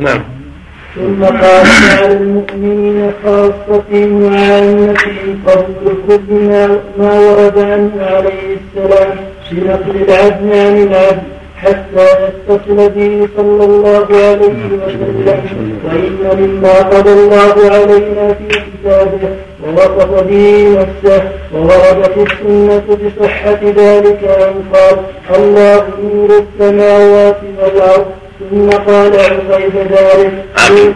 نعم. ثم قال على المؤمنين خاصتهم وعامتهم قبل كل ما ورد عنه عليه السلام بنقل العدل عن العدل حتى يتصل به صلى الله عليه وسلم. وإن مما قضى الله علينا في كتابه ووصف به نفسه وورد في السنة بصحة ذلك أن قال الله نور السماوات والأرض ثم قال عقيب ذلك عقيب.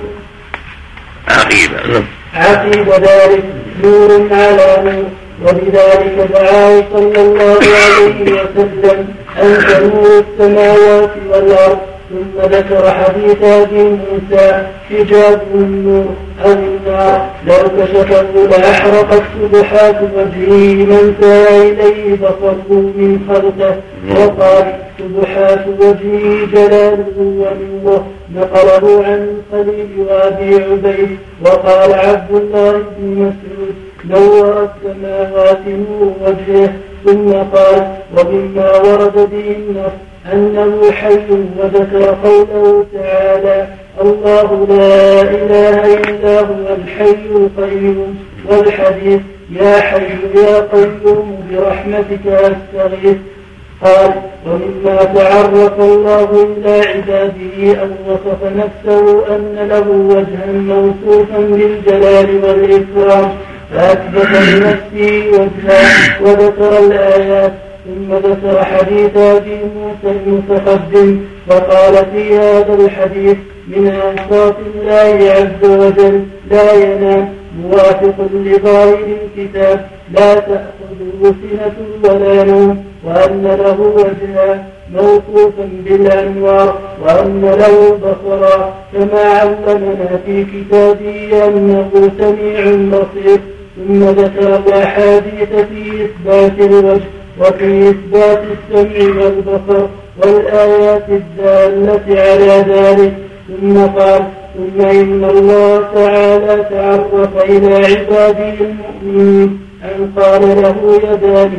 عقيب. ذلك نور على نور. وبذلك دعاه صلى الله عليه وسلم أنت نور السماوات والأرض. ثم ذكر حديث ابي موسى حجاب النور أو النار لو كشفه لاحرقت سبحات وجهه من سعى إليه بصره من خلقه. وقال سبحات وجهه جلاله ونوره. نقله عن الخليل وأبي عبيد. وقال عبد الله بن مسعود نور السماوات نور وجهه. ثم قال ومما ورد به النص أنه حي وذكر قوله تعالى الله لا إله إلا هو الحي القيوم والحديث يا حي يا قيوم برحمتك أستغيث. قال ومما تعرف الله إلى عباده أن وصف نفسه أن له وجها موصوفا بالجلال والإكرام فأثبت لنفسه وجها وذكر الآيات ثم ذكر حديث أبي موسى المتقدم وقال في هذا الحديث من اوصاف الله عز وجل لا ينام موافق لظاهر الكتاب لا تأخذه سنة ولا نوم وأن له وجها موصوفا بالأنوار وأن له بصرا كما علمنا في كتابه أنه سميع بصير ثم ذكر الأحاديث في إثبات الوجه. وفي إثبات السمع والبصر والآيات الدالة على ذلك ثم قال ثم إن الله تعالى تعرف إلى عباده المؤمنين أن قال له يدان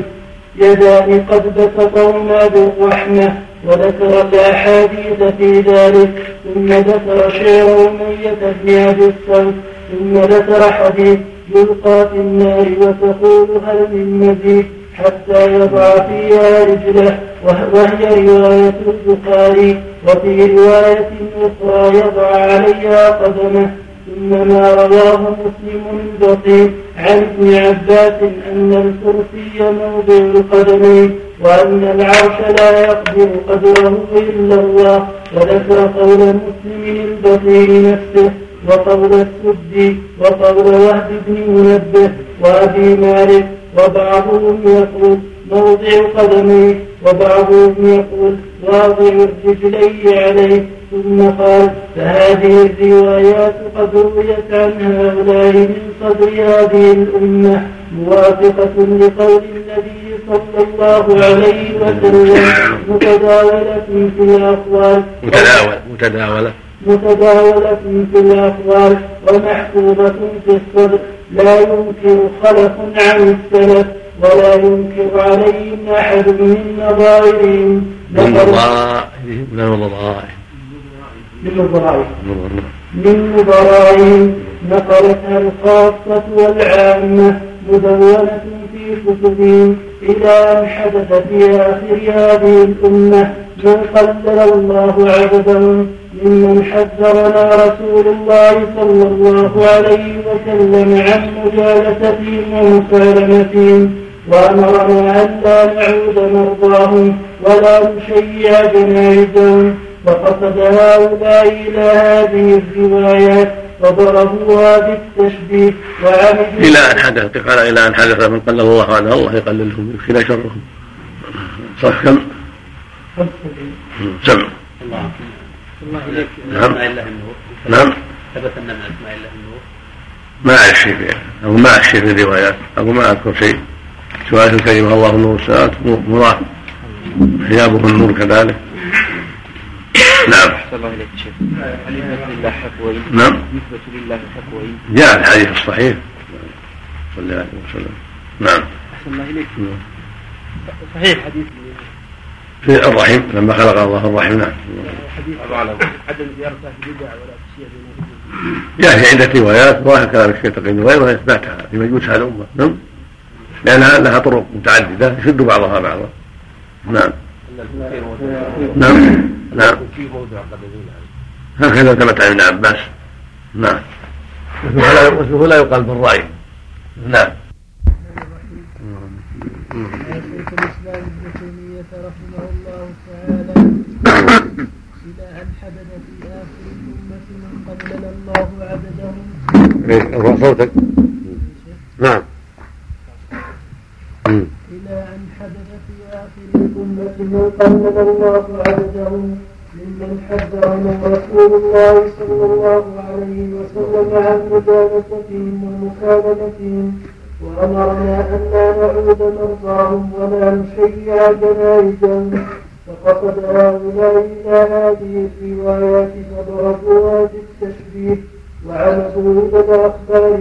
يدان قد بسطهما بالرحمة وذكر الأحاديث في ذلك ثم ذكر شعر أمية بن أبي الصلت ثم ذكر حديث يلقى في النار وتقول هل من مزيد؟ حتى يضع فيها رجله وهي رواية البخاري وفي رواية أخرى يضع عليها قدمه. ثم ما رواه مسلم البطيء عن ابن عباس أن الكرسي موضع القدمين وأن العرش لا يقدر قدره إلا الله. وذكر قول مسلم البطيء نفسه وقول السدي وقول وهب بن منبه وأبي مالك وبعضهم يقول موضع قدميه وبعضهم يقول واضع رجليه عليه. ثم قال فهذه الروايات قد رويت عن هؤلاء من صدر هذه الأمة موافقة لقول النبي صلى الله عليه وسلم متداولة في الأقوال. متداولة متداولة. متداولة في الأقوال ومحفوظة في الصدر. لا ينكر خلف عن السلف ولا ينكر عليهم أحد من نظائرهم من نظائرهم من نظائرهم من نظائرهم من نظرائهم نقلتها الخاصة والعامة مدونة في كتبهم إلى أن حدث في آخر هذه الأمة من قدر الله عبده ممن حذرنا رسول الله صلى الله عليه وسلم عن مجالستهم ومسالمتهم وأمرنا أن لا نعود مرضاهم ولا نشيع جنائزهم وقصد هؤلاء إلى هذه الروايات وضربوها بالتشبيه وعمدوا إلى أن حدث قال إلى أن حدث من قلل الله عنه الله يقللهم يكفينا شرهم. صح كم؟ سبع الله إليك. نعم. أسماء الله النور نعم. ثبت أن من أسماء الله النور ما أعرف شيء فيها أو ما أعرف شيء في الروايات. أو ما أذكر شيء. سؤال الكريمة الله نور السماوات. مراد. حجابه النور كذلك. نعم. أحسن الله إليك شيخ هل يثبت لله؟ نعم. يثبت لله جاء الحديث الصحيح. صلى الله عليه وسلم. نعم. أحسن الله إليك. نعم. صحيح حديث في الرحم لما خلق الله الرحم نعم. عدم زيارته بدع ولا جاء في عدة روايات ظاهر كلام الشيخ تقي وغيره إثباتها في مجوسها الأمة نعم. لأنها لها طرق متعددة يشد بعضها بعضا. نعم. نعم. نعم. هكذا ثبت عن ابن عباس. نعم. واسمه لا يقال بالرأي. نعم شيخ الاسلام ابن تيميه رحمه الله تعالى حدث في اخر الامه من قلل الله عددهم ارفع صوتك نعم إلى أن حدث في آخر الأمة من قلل الله عددهم ممن حذرهم رسول الله صلى الله عليه وسلم عن مجالستهم ومكالمتهم وأمرنا أن لا نعود مرضاهم ولا نشيع جنائزهم. فقصد هؤلاء إلى هذه الروايات فضربوها بالتشبيه وعمدوا إلى الأخبار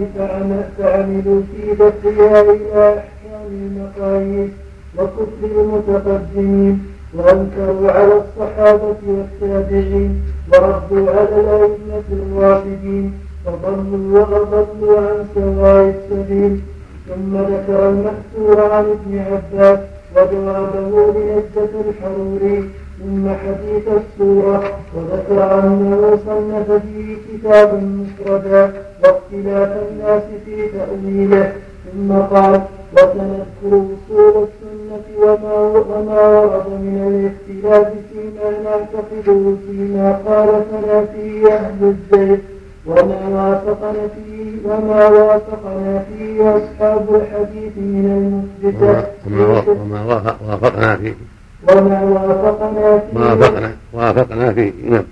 فعملوا في دفعها إلى أحكام المقاييس وكفر المتقدمين. وأنكروا على الصحابة والتابعين. وردوا على الأئمة الراشدين. فضلوا وأضلوا عن سواء السبيل. ثم ذكر المأثور عن ابن عباس وجوابه لنجدة الحروري ثم حديث السورة وذكر أنه صنف فيه كتابا مفردا واختلاف الناس في تأويله ثم قال وسنذكر أصول السنة وما وما ورد من الاختلاف فيما نعتقده فيما خالفنا فيه أهل الزيت. وما وافقنا فيه وما وافقنا فيه أصحاب الحديث من المثبتات وما وافقنا فيه وما وافقنا فيه وافقنا وافقنا فيه نعم.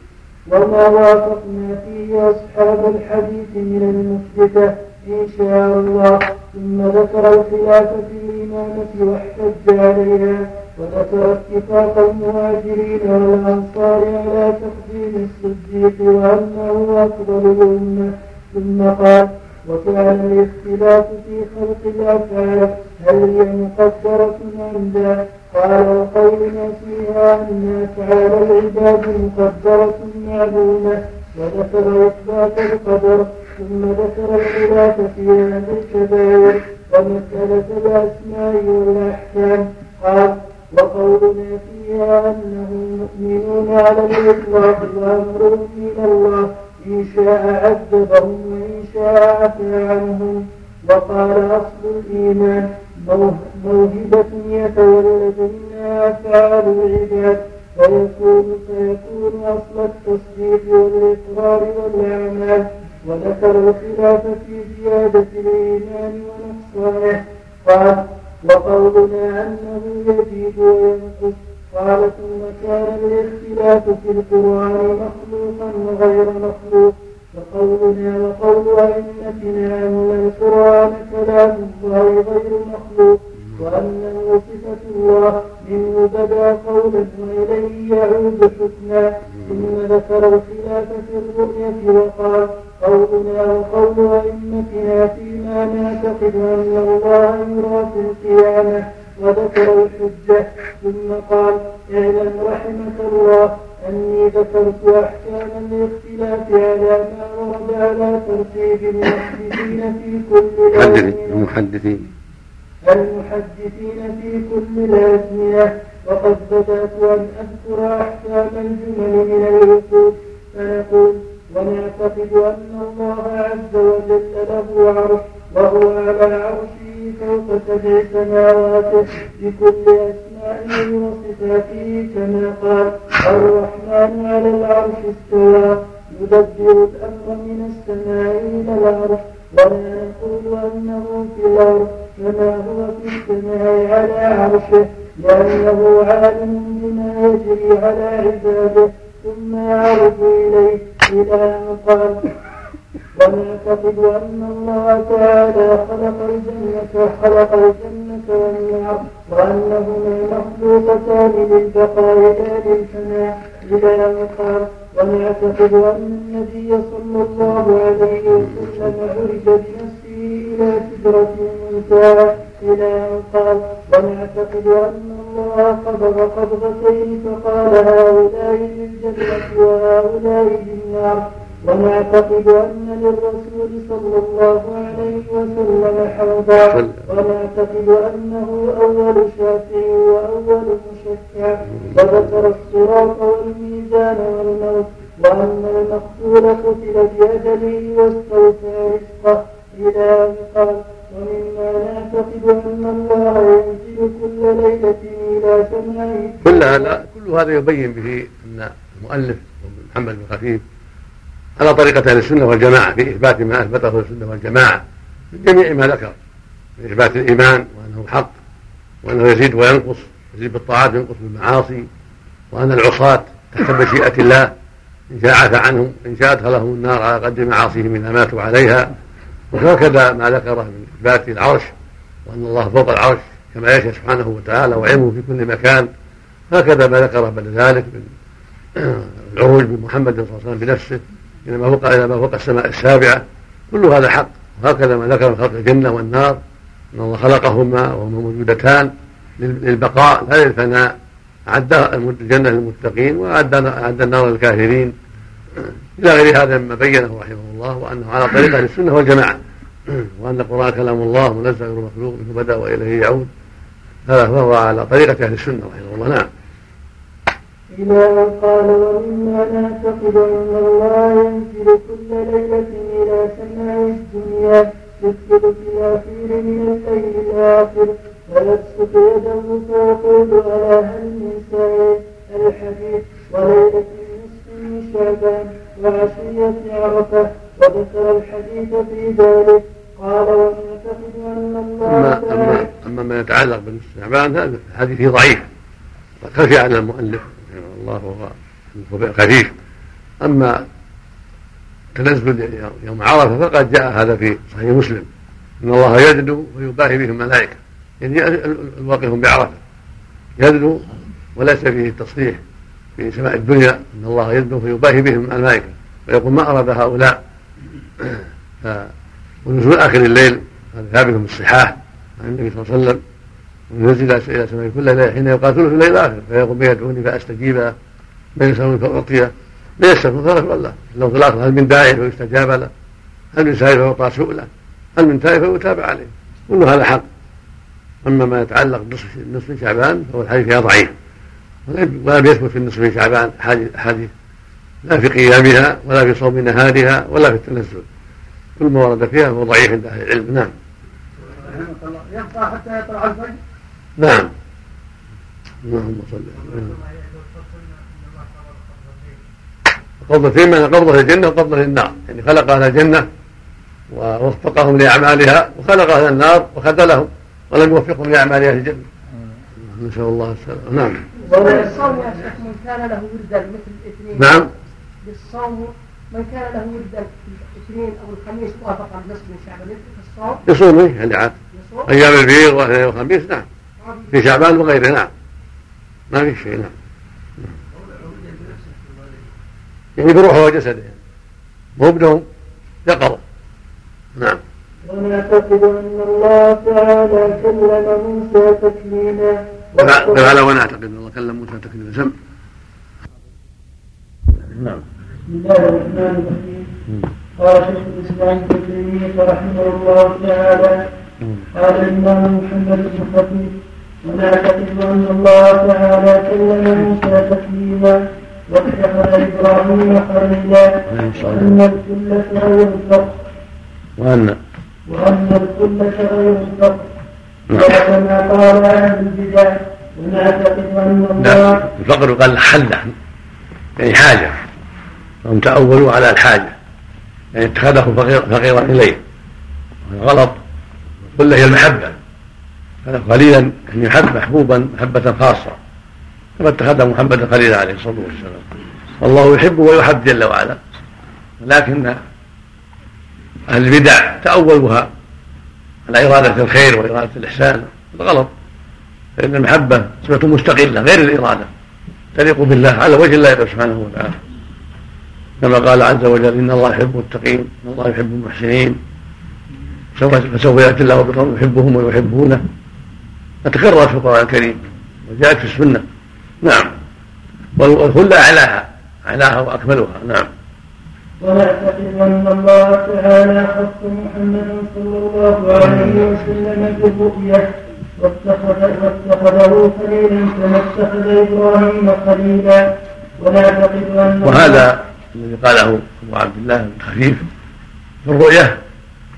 وما وافقنا فيه أصحاب الحديث من المثبتة. إن شاء الله. ثم ذكر الخلاف في الإمامة واحتج عليها. وذكر اتفاق المهاجرين والأنصار على تقديم الصديق وأنه أفضل الأمة ثم قال وكان الاختلاف في خلق الأفعال هل هي مقدرة أم لا؟ قال القول فيها أن أفعال العباد مقدرة معلومة. وذكر إثبات القدر ثم ذكر الخلاف في هذه الكبائر ومسألة الأسماء والأحكام. قال وقولنا فيها أنهم مؤمنون على الإطلاق وأمرهم إلى الله إن شاء عذبهم وإن شاء عفى عنهم. وقال أصل الإيمان موهبة يتولد منها أفعال العباد ويكون فيكون أصل التصديق والإقرار والأعمال. وذكر الخلاف في زيادة الإيمان ونقصانه قال وقولنا أنه يزيد وينقص. قال ثم كان الاختلاف في القرآن مخلوقا وغير مخلوق. وقولنا وقول أئمتنا أن القرآن كلام الله غير مخلوق. وأنه صفة الله منه بدا قولا وإليه يعود حسنا ثم ذكر الخلاف في الرؤية وقال قولنا وقول أئمتنا فيما نعتقد أن الله يرى في القيامة وذكر الحجة. ثم قال اعلم رحمك الله أني ذكرت أحكام الاختلاف على ما ورد على ترتيب المحدثين في كل المحدثين. المحدثين. في كل الأزمنة وقد بدأت أن أذكر أحكام الجمل من العقود فنقول ونعتقد أن الله عز وجل له عرش وهو على عرشه فوق سبع سماوات بكل أسمائه وصفاته كما قال الرحمن على العرش استوى يدبر الأمر من السماء إلى العرش ولا نقول أنه في الأرض كما هو في السماء على عرشه لأنه عالم بما يجري على عباده ثم يعرض إليه إلى أن قال ونعتقد أن الله تعالى خلق الجنة خلق الجنة والنار وأنهما مخلوقتان للبقاء لا للفناء إلى أن قال ونعتقد أن النبي صلى الله عليه وسلم عرج بنفسه إلى سدرة المنتهى إلى أن قال ونعتقد أن الله قبض قبضتين فقال هؤلاء للجنة وهؤلاء للنار ونعتقد أن للرسول صلى الله عليه وسلم حوضا ونعتقد أنه أول شافع وأول مشفع وذكر الصراط والميزان والموت وأن المقتول قتل بأجله واستوفى رزقه إلى قال ومما نعتقد أن الله ينزل كل ليلة إلى سماء كل هذا كل هذا يبين به أن المؤلف محمد بن خفيف على طريقة أهل السنة والجماعة في إثبات ما أثبته السنة والجماعة من جميع ما ذكر من إثبات الإيمان وأنه حق وأنه يزيد وينقص يزيد بالطاعات وينقص بالمعاصي وأن العصاة تحت مشيئة الله إن شاء عفى عنهم إن شاء أدخلهم النار على قدر معاصيهم إذا ماتوا عليها. وهكذا ما ذكره من إثبات العرش وأن الله فوق العرش كما يشاء سبحانه وتعالى وعلمه في كل مكان. هكذا ما ذكره بعد ذلك من العروج بمحمد صلى الله عليه وسلم بنفسه إلى ما فوق إلى ما فوق السماء السابعة. كل هذا حق. وهكذا ما ذكر من خلق الجنة والنار أن الله خلقهما وهما موجودتان للبقاء لا للفناء. أعد الجنة للمتقين أعد النار للكافرين. إلى غير هذا مما بينه رحمه الله وأنه على طريقة السنة والجماعة. وأن القرآن كلام الله منزل غير مخلوق منه بدأ وإليه يعود. هذا فهو على طريقة أهل السنة رحمه الله. نعم. إلى قال ومما نعتقد أن الله ينزل كل ليلة إلى سماء الدنيا يدخل في الأخير من الليل الآخر ويبسط يده فيقول ألا هل من سائل؟ الحديث. وليلة شعبان وعشية عرفة وذكر الحديث في ذلك. قال ونعتقد أن الله أما, أما, أما ما يتعلق شعبان هذا الحديث ضعيف. خفي على المؤلف رحمه الله وهو خفيف؟ أما تنزل يوم عرفة فقد جاء هذا في صحيح مسلم. إن الله يدنو ويباهي به الملائكة. يعني الواقف بعرفة. يدنو وليس فيه التصريح في سماء الدنيا إن الله يدنو فيباهي بهم الملائكة. ويقول ما أراد هؤلاء؟ ونزول اخر الليل هذا في الصحاح عن النبي صلى الله عليه وسلم. ونزل إلى سماء كل ليلة حين يقاتلون في الليل الآخر. فيقول يدعوني فأستجيب من يسالوني فاعطيه من يستغفر فغفر له لو في الآخر هل من داعي فيستجاب له. هل من سائل فيعطى سؤله هل من تائب فيتابع عليه. كل هذا حق. أما ما يتعلق بنصف شعبان فهو الحديث فيها ضعيف. ولم يثبت في النصف شعبان احاديث لا في قيامها ولا في صوم نهارها ولا في التنزل. كل ما ورد فيها هو ضعيف عند أهل العلم. نعم. يبقى حتى يطلع الفجر نعم. اللهم صل على قبضتين من قبضة الجنة وقبضة النار. يعني خلق أهل الجنة ووفقهم لأعمالها وخلق أهل النار وخذلهم ولم يوفقهم لأعمال أهل الجنة. نسأل الله السلامة. نعم. وللصوم يا شيخ من كان له وردا مثل الاثنين. نعم. للصوم من كان له وردا الاثنين أو الخميس وافق النصف من شعبان في الصوم. يصوم إيه اللي عاد. يصوم. أيام البيض والاثنين والخميس نعم. في شعبان وغيره نعم. ما في شيء نعم. يعني بروحه وجسده. يعني. مو بنوم يقظة. نعم. ونعتقد أن الله تعالى كلم موسى تكليما. بلى ونعتقد إن الله كلم موسى تكليما سم نعم. بسم الله الرحمن الرحيم. قال شيخ الإسلام ابن تيمية رحمه الله تعالى قال الإمام محمد بن خطيب ونعتقد أن الله تعالى كلم موسى تكليما واتخذ إبراهيم خليلا وأن الكل غير الفرق وأن. وأن الكل الفرق نعم. وكما قال أهل ان الله الفقر قال حلة يعني حاجة. هم تأولوا على الحاجة. يعني اتخذه فقير فقيرا وهذا غلط. قل هي المحبة. كان خليلا يعني يحب محبوبا محبة خاصة. كما اتخذ محمد خليلا عليه الصلاة والسلام. والله يحب ويحب جل وعلا. ولكن أهل البدع تأولوها. على إرادة الخير وإرادة الإحسان. هذا غلط. فإن المحبة صفة مستقلة غير الإرادة. تليق بالله على وجه الله سبحانه وتعالى. كما قال عز وجل إن الله يحب المتقين إن الله يحب المحسنين. سوف فسوف يأتي الله بقوم يحبهم ويحبونه. تكررت في القرآن الكريم وجاءت في السنة. نعم. والخلة أعلاها أعلاها وأكملها. نعم. ونعتقد أن الله تعالى خص محمدا صلى الله عليه وسلم بالرؤية واتخذ واتخذه خليلا كما اتخذ إبراهيم خليلا. ونعتقد أن وهذا الذي قاله أبو عبد الله الخفيف في الرؤية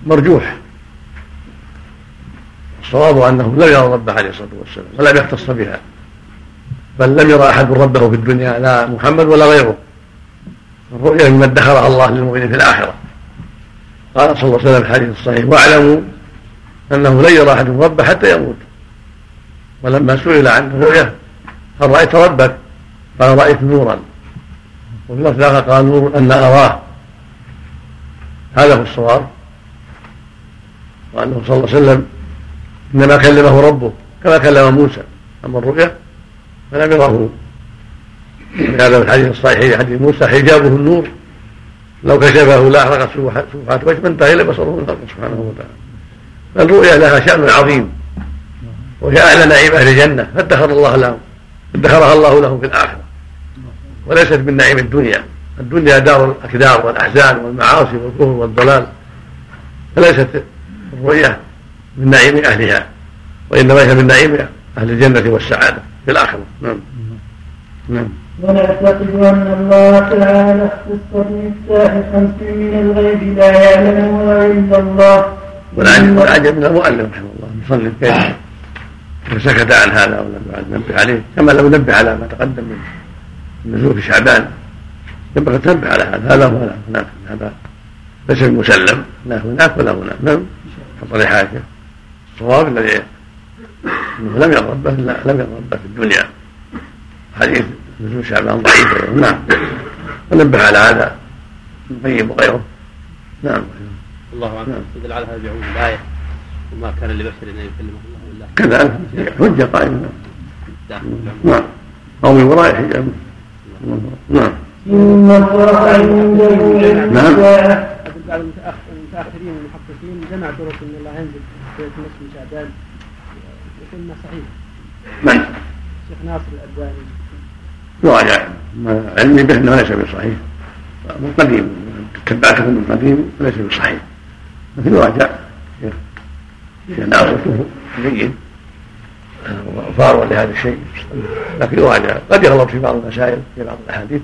مرجوح. الصواب أنه لم يرى ربه عليه الصلاة والسلام ولم يختص بها. بل لم يرى أحد ربه في الدنيا لا محمد ولا غيره. الرؤيا مما ادخرها الله للمؤمنين في الآخرة. قال صلى الله عليه وسلم في الحديث الصحيح واعلموا أنه لن يرى أحد ربه حتى يموت. ولما سئل عن الرؤيا هل رأيت ربك؟ قال رأيت نورا. وفي آخر قال نور أن أراه. هذا هو الصواب. وأنه صلى الله عليه وسلم إنما كلمه ربه كما كلم موسى. أما الرؤيا فلم يره. هذا في الحديث الصحيح حديث موسى حجابه النور. لو كشفه لاحرقت سبحات وجه فانتهى إلى بصره من خلقه سبحانه وتعالى. فالرؤيا لها شأن عظيم. وهي اعلى نعيم أهل الجنة فادخر الله لهم. ادخرها الله لهم في الآخرة. وليست من نعيم الدنيا. الدنيا دار الاكدار والأحزان والمعاصي والكفر والضلال. فليست الرؤيا من نعيم أهلها وإنما هي من نعيم أهل الجنة والسعادة في الآخرة. نعم. نعم. ونعتقد أن الله تعالى اختص بمفتاح خمس من الغيب لا يعلمها إلا الله. والعجب من المؤلف رحمه الله. المصنف كيف؟ سكت عن هذا ولم ينبه عليه. كما لو نبه على ما تقدم من النزول في شعبان. ينبغي تنبه على هذا. هذا ولا هناك هذا ليس بمسلم لا هناك ولا هناك. نعم. حط حاجة الصواب الذي أنه لم يرى ربه لم يرى ربه في الدنيا. حديث نزول شعبان ضعيف. نعم. ونبه على هذا. ابن القيم وغيره نعم. الله أعلم. نعم. على هذا بعموم الآية. وما كان لبشر أن يكلمه الله إلا. كذلك. حجة قائمة. نعم. أو من وراء حجاب نعم. إن الله عنده نعم. بعض المتأخرين والمحققين جمع طرق إن الله ينزل في نصف شعبان. يقول صحيح. من؟ الشيخ ناصر الألباني. يراجع علمي به أنه ليس بصحيح. من قديم تبعته من قديم فليس بصحيح. لكن يراجع جيد. فاروا لهذا الشيء. لكن يراجع قد يغلط في بعض المسائل في بعض الأحاديث.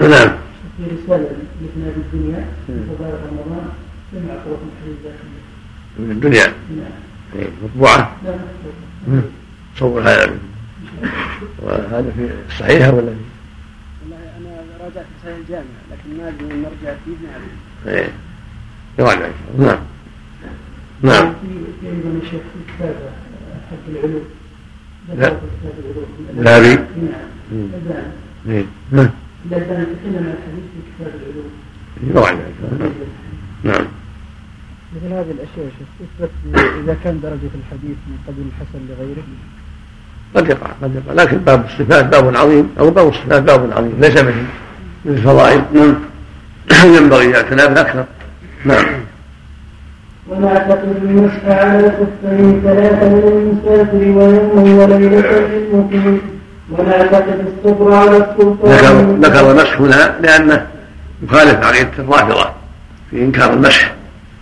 نعم. في رسالة لابن الدنيا في رمضان جمع طرق الحديث من الدنيا. نعم. إيه، مطبوعة. صور هذا. وهذا في الصحيحة ولا في؟ والله أنا راجعت صحيح الجامع لكن ما أدري أن نرجع فيه نعم إيه. يراجع نعم. نعم. في أيضا الشيخ في كتاب حق العلوم لا. ذهبي نعم إيه. نعم. الألباني تكلم عن الحديث في كتاب العلوم يراجع نعم. مثل هذه الأشياء شيخ تثبت إذا كان درجة الحديث من قبل الحسن لغيره. قد يقع قد يقع. لكن باب الصفات باب عظيم أو باب الصفات باب عظيم ليس من من الفضائل. نعم. ينبغي الاعتناء بالاكثر نعم. ونعتقد المسح على الخفين ثلاثة للمسافر ويوم وليلة للمقيم. ونعتقد الصبر على السلطان. ذكر ذكر المسح هنا لأنه يخالف عقيدة الرافضة في إنكار المسح.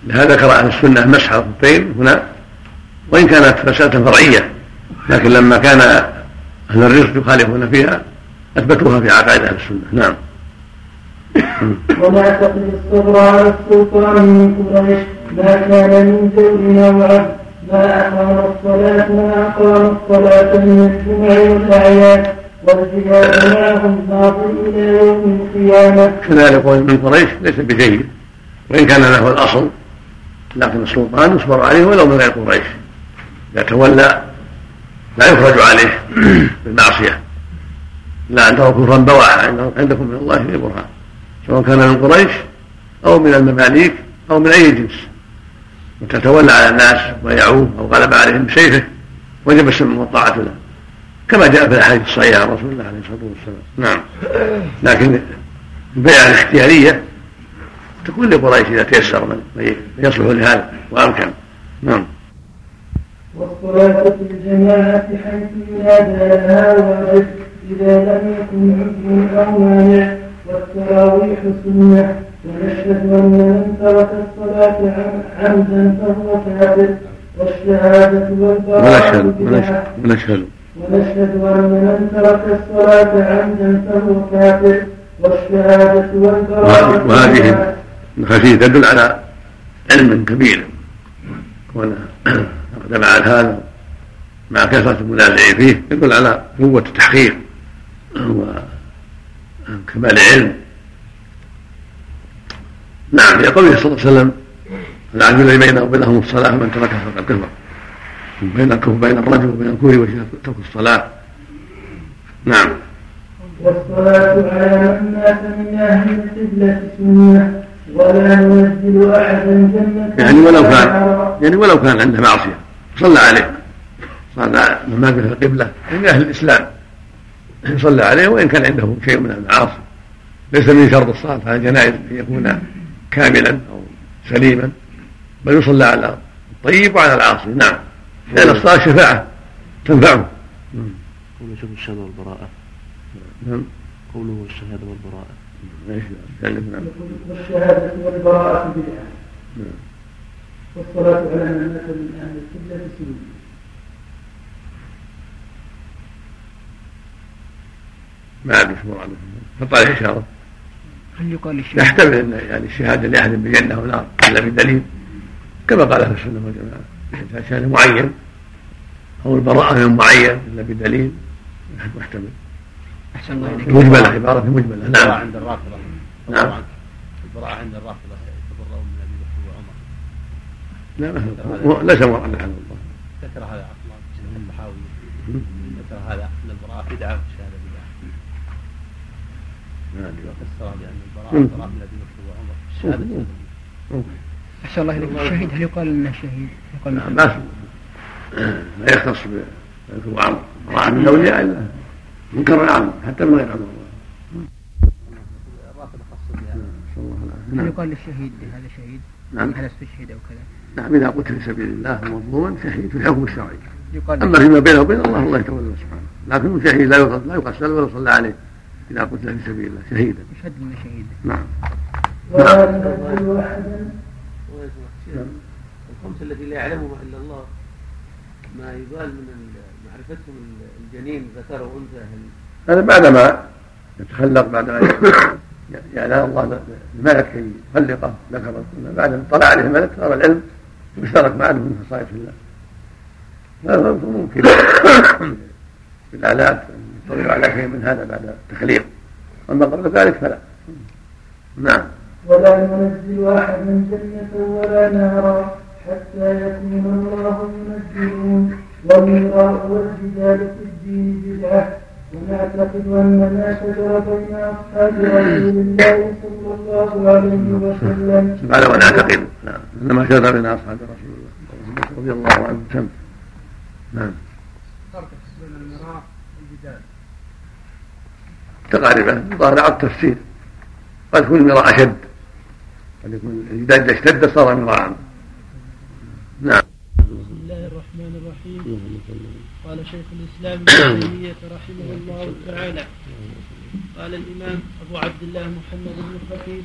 لهذا ذكر أهل السنة مسح الخفين هنا. وإن كانت مساله فرعية. لكن لما كان أهل الرزق يخالفون فيها أثبتوها في عقائد أهل السنة. نعم. ونعتقد الصبر على السلطان من قريش؟ ما كان من أو عبد ما أقام الصلاة ما أقام الصلاة من الجمع والأعياد. والجهاد معهم باطل إلى يوم القيامة. كذلك من قريش ليس بجيد. وإن كان له الأصل لكن السلطان يصبر عليه ولو من غير قريش. إذا تولى لا يخرج عليه بالمعصيه لا أن تروا كفرا بواحا عندكم من الله في برهان. سواء كان من قريش أو من المماليك أو من أي جنس. وتتولى على الناس ويعوه أو غلب عليهم بسيفه وجب السمع والطاعة له. كما جاء في الأحاديث الصحيحة عن رسول الله عليه الصلاة والسلام. نعم. لكن البيعة الاختيارية تكون لقريش إذا تيسر من يصلح لهذا وأمكن. نعم. والصلاة في الجماعة حيث ينادى لها واجب إذا لم يكن عذر أو مانع والتراويح سنة. ونشهد أن من ترك الصلاة عمدا فهو كافر. والشهادة والبراءة ونشهد ونشهد ونشهد أن من ترك الصلاة عمدا فهو كافر. والشهادة والبراءة وهذه الخشية تدل على علم كبير. كونه على هذا مع كثرة المنازع فيه يدل على قوة التحقيق وكمال العلم. نعم لقوله صلى الله عليه وسلم العدل الذي بينه وبينهم الصلاة من تركها فقد كفر بين بين الرجل وبين الكفر وترك الصلاة. نعم. والصلاة على من مات من أهل القبلة سنة ولا ننزل أحدا جنة يعني ولو كان يعني ولو كان عنده معصية. صلى عليه. صلى من مات في القبلة من أهل الإسلام. صلى عليه وإن كان عنده شيء من المعاصي. ليس من شرط الصلاة على الجنائز أن يكون كاملا أو سليما بل يصلى على الطيب وعلى العاصي. نعم. لأن الصلاة شفاعة تنفعه. قوله شوف الشهادة والبراءة. نعم. قوله الشهادة والبراءة. إيش نعم والشهادة والبراءة بدعة نعم. والصلاة على من مات من أهل القبلة سنة ما عاد مشهور عنه حط عليه إشارة هل يقال للشيخ يحتمل أن يعني الشهادة لأحد بجنة أو نار إلا بدليل. كما قال أهل السنة والجماعة. شهادة معين أو البراءة من معين إلا بدليل محتمل أحسن الله إليك. مجملة عبارة مجملة. البراءة نعم عند الرافضة نعم. البراءة عند الرافضة يتبرؤون من أبي بكر وعمر لا ليس مرءا لعنه الله ذكر هذا بن الطحاوي ذكر هذا أن البراءة بدعة والشهادة بدعة نعم فسر بأن البراءة. براءة مم. ممكن. أحسن الله إليك الشهيد هل يقال إنه شهيد؟ يقال نعم ما ما يختص بالكفار امرأة من الأولياء إلا منكر العام حتى من غير عمر الرافضة خص بها نعم يقال للشهيد هذا شهيد؟ نعم هل استشهد أو كذا؟ نعم إذا قتل في سبيل الله مظلوما شهيد في الحكم الشرعي يقال أما فيما بينه وبين الله الله يتولى سبحانه. لكن شهيد لا يقتل لا يقتل ولا يصلى عليه إذا قتل في سبيل الله شهيدا. يشهد إنه شهيد. نعم. الخمسة التي لا يعلمها إلا الله ما يقال من معرفتهم الجنين ذكر وأنثى هذا بعدما يتخلق بعدما يعني الله الملك كي يخلقه ذكر بعد ما طلع عليه الملك صار العلم مشترك معه من خصائص الله. هذا ممكن. بالآلات أن يطلع على شيء من هذا بعد التخليق. أما قبل ذلك فلا. نعم. ولا ننزل أحدا جنة ولا نارا حتى يكون الله ينزلون والمراء والجدال في الدين بدعة ونعتقد أن ما شجر بين أصحاب رسول الله صلى الله عليه وسلم بعد ما نعتقد نعم انما شر بين اصحاب رسول الله رضي الله عنه سم نعم. تقاربا. ظاهر على التفسير. قد يكون المراء أشد. قد يكون إذا اشتد صار مراء نعم بسم الله الرحمن الرحيم شيخ الإسلام ابن تيمية رحمه الله تعالى. قال الإمام أبو عبد الله محمد بن خفيف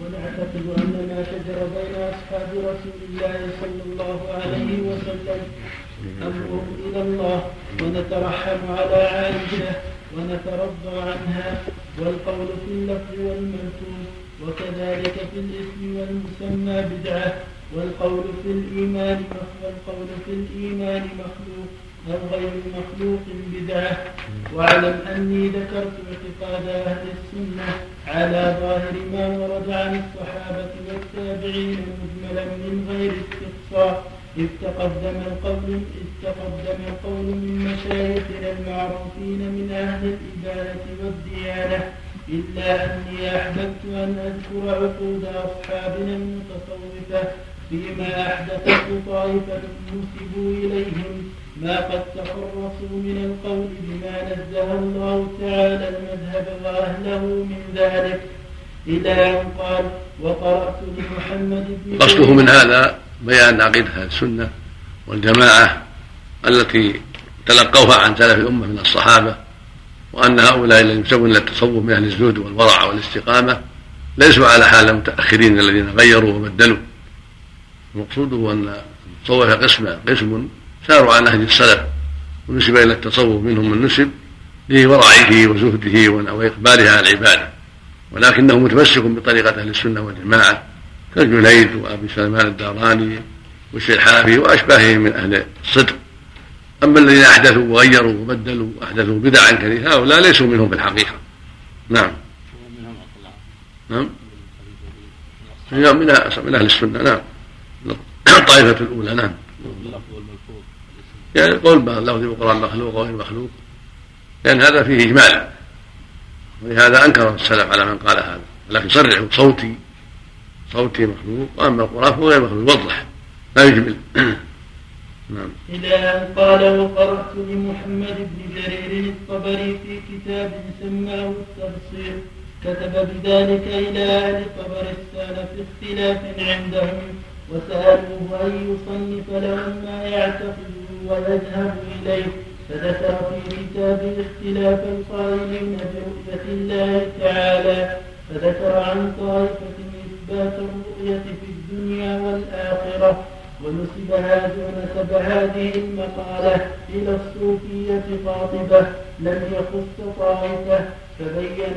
ونعتقد أن ما شجر بين أصحاب رسول الله صلى الله عليه وسلم أمرهم إلى الله ونترحم على عائشة ونترضى عنها والقول في اللفظ والمنتوب وكذلك في الاسم والمسمى بدعة والقول في الإيمان والقول في الإيمان مخلوق أو غير مخلوق بدعة واعلم أني ذكرت اعتقاد أهل السنة على ظاهر ما ورد عن الصحابة والتابعين مجملا من غير استقصاء. إذ تقدم القول إذ تقدم القول من مشايخنا المعروفين من أهل الإبادة والديانة. إلا أني أحببت أن أذكر عقود أصحابنا المتصوفة فيما أحدثته طائفة نسبوا إليهم ما قد تخرصوا من القول بما نزه الله تعالى المذهب وأهله من ذلك. إلى أن قال وقرأت لمحمد بن قصده من هذا بيان عقيدة أهل السنة والجماعة التي تلقوها عن سلف الأمة من الصحابة وأن هؤلاء الذين يسوون إلى التصوف من أهل الزهد والورع والاستقامة ليسوا على حال المتأخرين الذين غيروا وبدلوا. المقصود هو أن التصوف قسم قسم ساروا عن نهج السلف ونسب إلى التصوف منهم من نسب لورعه وزهده وإقباله على العبادة. ولكنه متمسك بطريقة أهل السنة والجماعة كالجنيد وأبي سلمان الداراني والشيخ وأشباههم من أهل الصدق. أما الذين أحدثوا وغيروا وبدلوا وأحدثوا بدعا كثيرة هؤلاء ليسوا منهم في الحقيقة. نعم. نعم. من أهل السنة نعم. الطائفة الأولى نعم. يعني قول لفظ القرآن مخلوق وغير مخلوق. لأن هذا فيه إجمال. ولهذا أنكر السلف على من قال هذا. ولكن صرحوا صوتي. صوتي مخلوق وأما القرآن فهو غير مخلوق. يوضح لا يجمل. نعم. إلى أن قال وقرأت لمحمد بن جرير الطبري في كتاب سماه التفسير كتب بذلك إلى أهل طبرستان في اختلاف عندهم وسألوه أن يصنف لهم ما يعتقد ويذهب إليه. فذكر في كتابه اختلاف القائلين برؤية الله تعالى. فذكر عن طائفة إثبات الرؤية في الدنيا والآخرة. ونسب ونسب هذه المقالة إلى الصوفية قاطبة لم يخص طائفة. فبين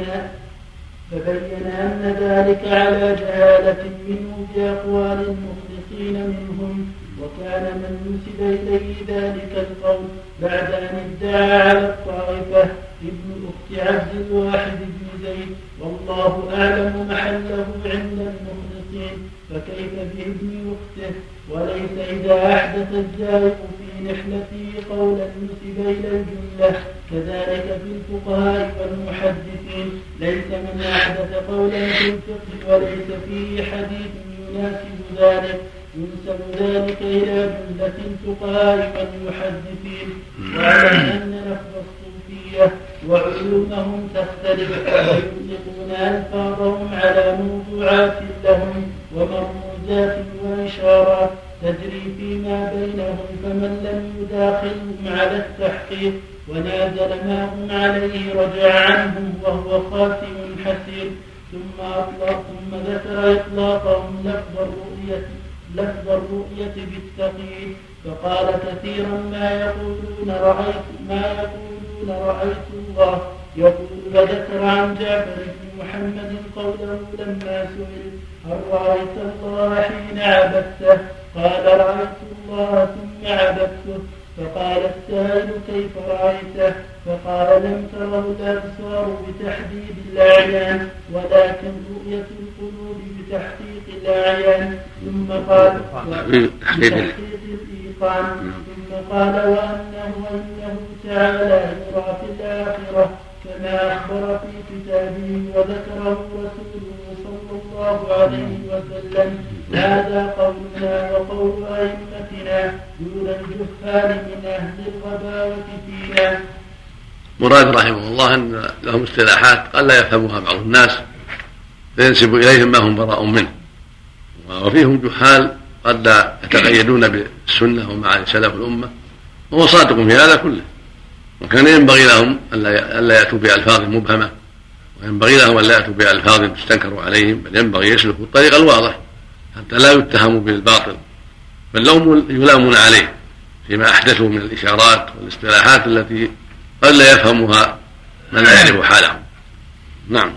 فبين أن ذلك على جهالة منه بأقوال المخلصين منهم. وكان من نسب إليه ذلك القول بعد أن ادعى على الطائفة ابن أخت عبد الواحد بن زيد. والله أعلم محله عند المخلصين. فكيف بابن أخته؟ وليس إذا أحدث الزائق في نحلته قولا نسب إلى الجملة. كذلك في الفقهاء والمحدثين. ليس من أحدث قولا في الفقه وليس فيه حديث يناسب ذلك. ينسب ذلك إلى جملة الفقهاء والمحدثين واعلم أن لفظ الصوفية وعلومهم تختلف ويطلقون ألفاظهم على موضوعات لهم ومرموزات وإشارات تجري فيما بينهم فمن لم يداخلهم على التحقيق ونازل ما هم عليه رجع عنهم وهو خاتم حسير ثم أطلق ثم ذكر إطلاقهم لفظ الرؤية. لفظ الرؤية بالتقييد فقال كثيرا ما يقولون رأيت ما يقولون رأيت الله. يقول وذكر عن جعفر بن محمد قوله لما سئل هل رأيت الله حين عبدته؟ قال رأيت الله ثم عبدته. فقال السائل كيف رأيته؟ فقال لم تره الأبصار بتحديد الأعيان ولكن رؤية القلوب بتحقيق الأعيان. ثم قال بتحقيق الإيقان. ثم قال وأنه أنه تعالى يرى في الآخرة كما أخبر في كتابه وذكره رسوله الله عليه وسلم هذا قولنا وقول أئمتنا دون الجهال من أهل الغباوة فينا. مراد رحمه الله أن لهم اصطلاحات قد لا يفهمها بعض الناس فينسب إليهم ما هم براء منه. وفيهم جحال قد لا يتقيدون بالسنة ومع سلف الأمة وهو صادق في هذا كله. وكان ينبغي لهم ألا يأتوا بألفاظ مبهمة وينبغي لهم ألا يأتوا بألفاظ تستنكر عليهم بل ينبغي يسلكوا الطريق الواضح حتى لا يتهموا بالباطل فاللوم يلامون عليه فيما أحدثوا من الإشارات والاصطلاحات التي قد لا يفهمها من لا يعرف حالهم. نعم.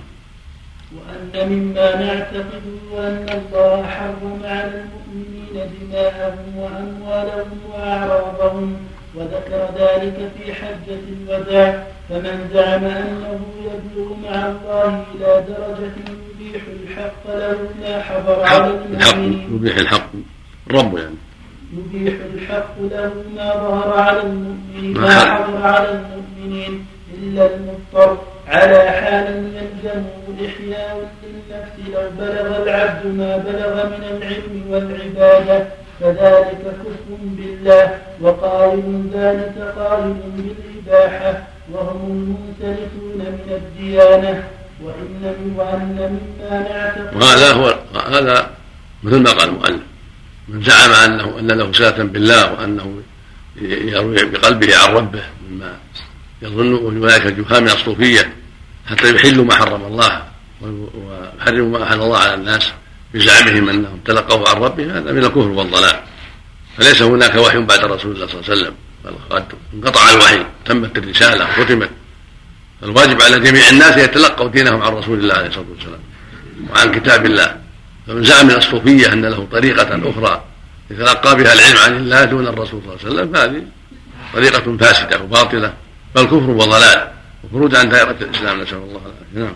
وأن مما نعتقد أن الله حرم على المؤمنين دماءهم وأموالهم وأعراضهم وذكر ذلك في حجة الوداع فمن زعم أنه يبلغ مع الله إلى درجة يبيح الحق له ما حضر على المؤمنين. يبيح الحق. الرب يعني. يبيح الحق له ما ظهر على المؤمنين ما حضر على المؤمنين إلا المضطر. على حال يلزمه الإحياء للنفس لو بلغ العبد ما بلغ من العلم والعبادة. فذلك كفر بالله. وقائل ذلك قائل بالإباحة. وهم المنسلخون من الديانة. وإن وأن مما نعتقد وهذا هو هذا مثل ما قال المؤلف. من زعم انه أن له صلة بالله وأنه يروي بقلبه عن ربه مما يظن أولئك الجهال من الصوفية حتى يحلوا ما حرم الله ويحرموا ما أحل الله على الناس. بزعمهم أنهم تلقوا عن ربهم هذا من الكفر والضلال. فليس هناك وحي بعد رسول الله صلى الله عليه وسلم. بل قد انقطع الوحي تمت الرسالة ختمت. الواجب على جميع الناس ان يتلقوا دينهم عن رسول الله عليه الصلاة والسلام وعن كتاب الله. فمن زعم الصوفيه أن له طريقة أخرى يتلقى بها العلم عن الله دون الرسول صلى الله عليه وسلم فهذه طريقة فاسدة وباطلة. بل كفر وضلال وخروج عن دائرة الإسلام نسأل الله العافية. نعم.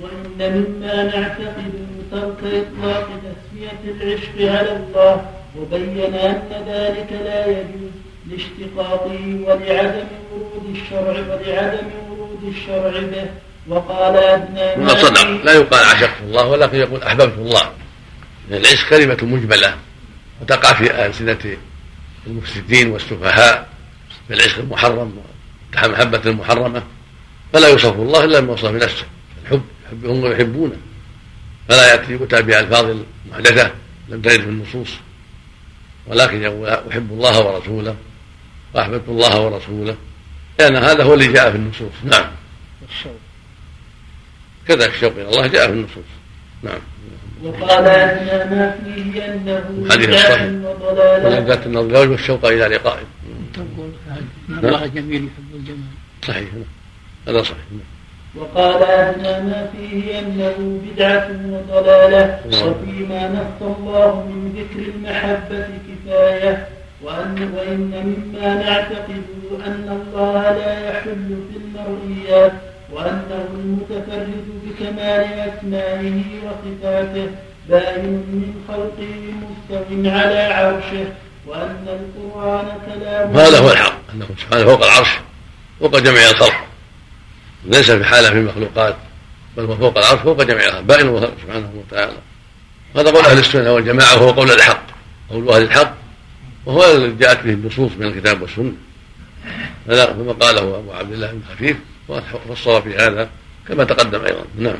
وإن مما نعتقد ترك إطلاق تسمية العشق على الله وبين أن ذلك لا يجوز لاشتقاقه ولعدم ورود الشرع ولعدم ورود الشرع به. وقال أدنى ما صدق لا يقال عشقت الله ولكن يقول أحببت الله. العشق كلمة مجملة وتقع في ألسنة المفسدين والسفهاء. بالعشق المحرم محبة المحرمة. فلا يوصف الله إلا بما وصف نفسه. الحب هم يحبونه. فلا يأتي يؤتى بألفاظ محدثة لم ترد في النصوص. ولكن يقول أحب الله ورسوله وأحببت الله ورسوله. لأن هذا هو اللي جاء في النصوص. نعم. كذا الشوق إلى الله جاء في النصوص. نعم. وقال أدنى ما فيه أنه حديث الصحيح. ولذات النضال والشوق إلى لقائه تقول ان الله جميل يحب الجمال. صحيح. هذا صحيح. وقال أدنى ما فيه أنه بدعة وضلالة. وفيما نص الله من ذكر المحبة كفاية وأن وإن مما نعتقد أن الله لا يحل في المرئيات وأنه المتفرد بكمال أسمائه وصفاته بائن من خلقه مستو على عرشه وأن القرآن كلام وهذا هو الحق أنه سبحانه فوق العرش فوق جميع الخلق ليس في حالة في المخلوقات بل هو فوق العرش فوق جميع الخلق بائن سبحانه وتعالى. هذا قول أهل السنة والجماعة وهو قول الحق قول أهل الحق وهو الذي جاءت به النصوص من الكتاب والسنة. هذا كما قاله أبو عبد الله بن خفيف وفصل في هذا كما تقدم أيضا. نعم.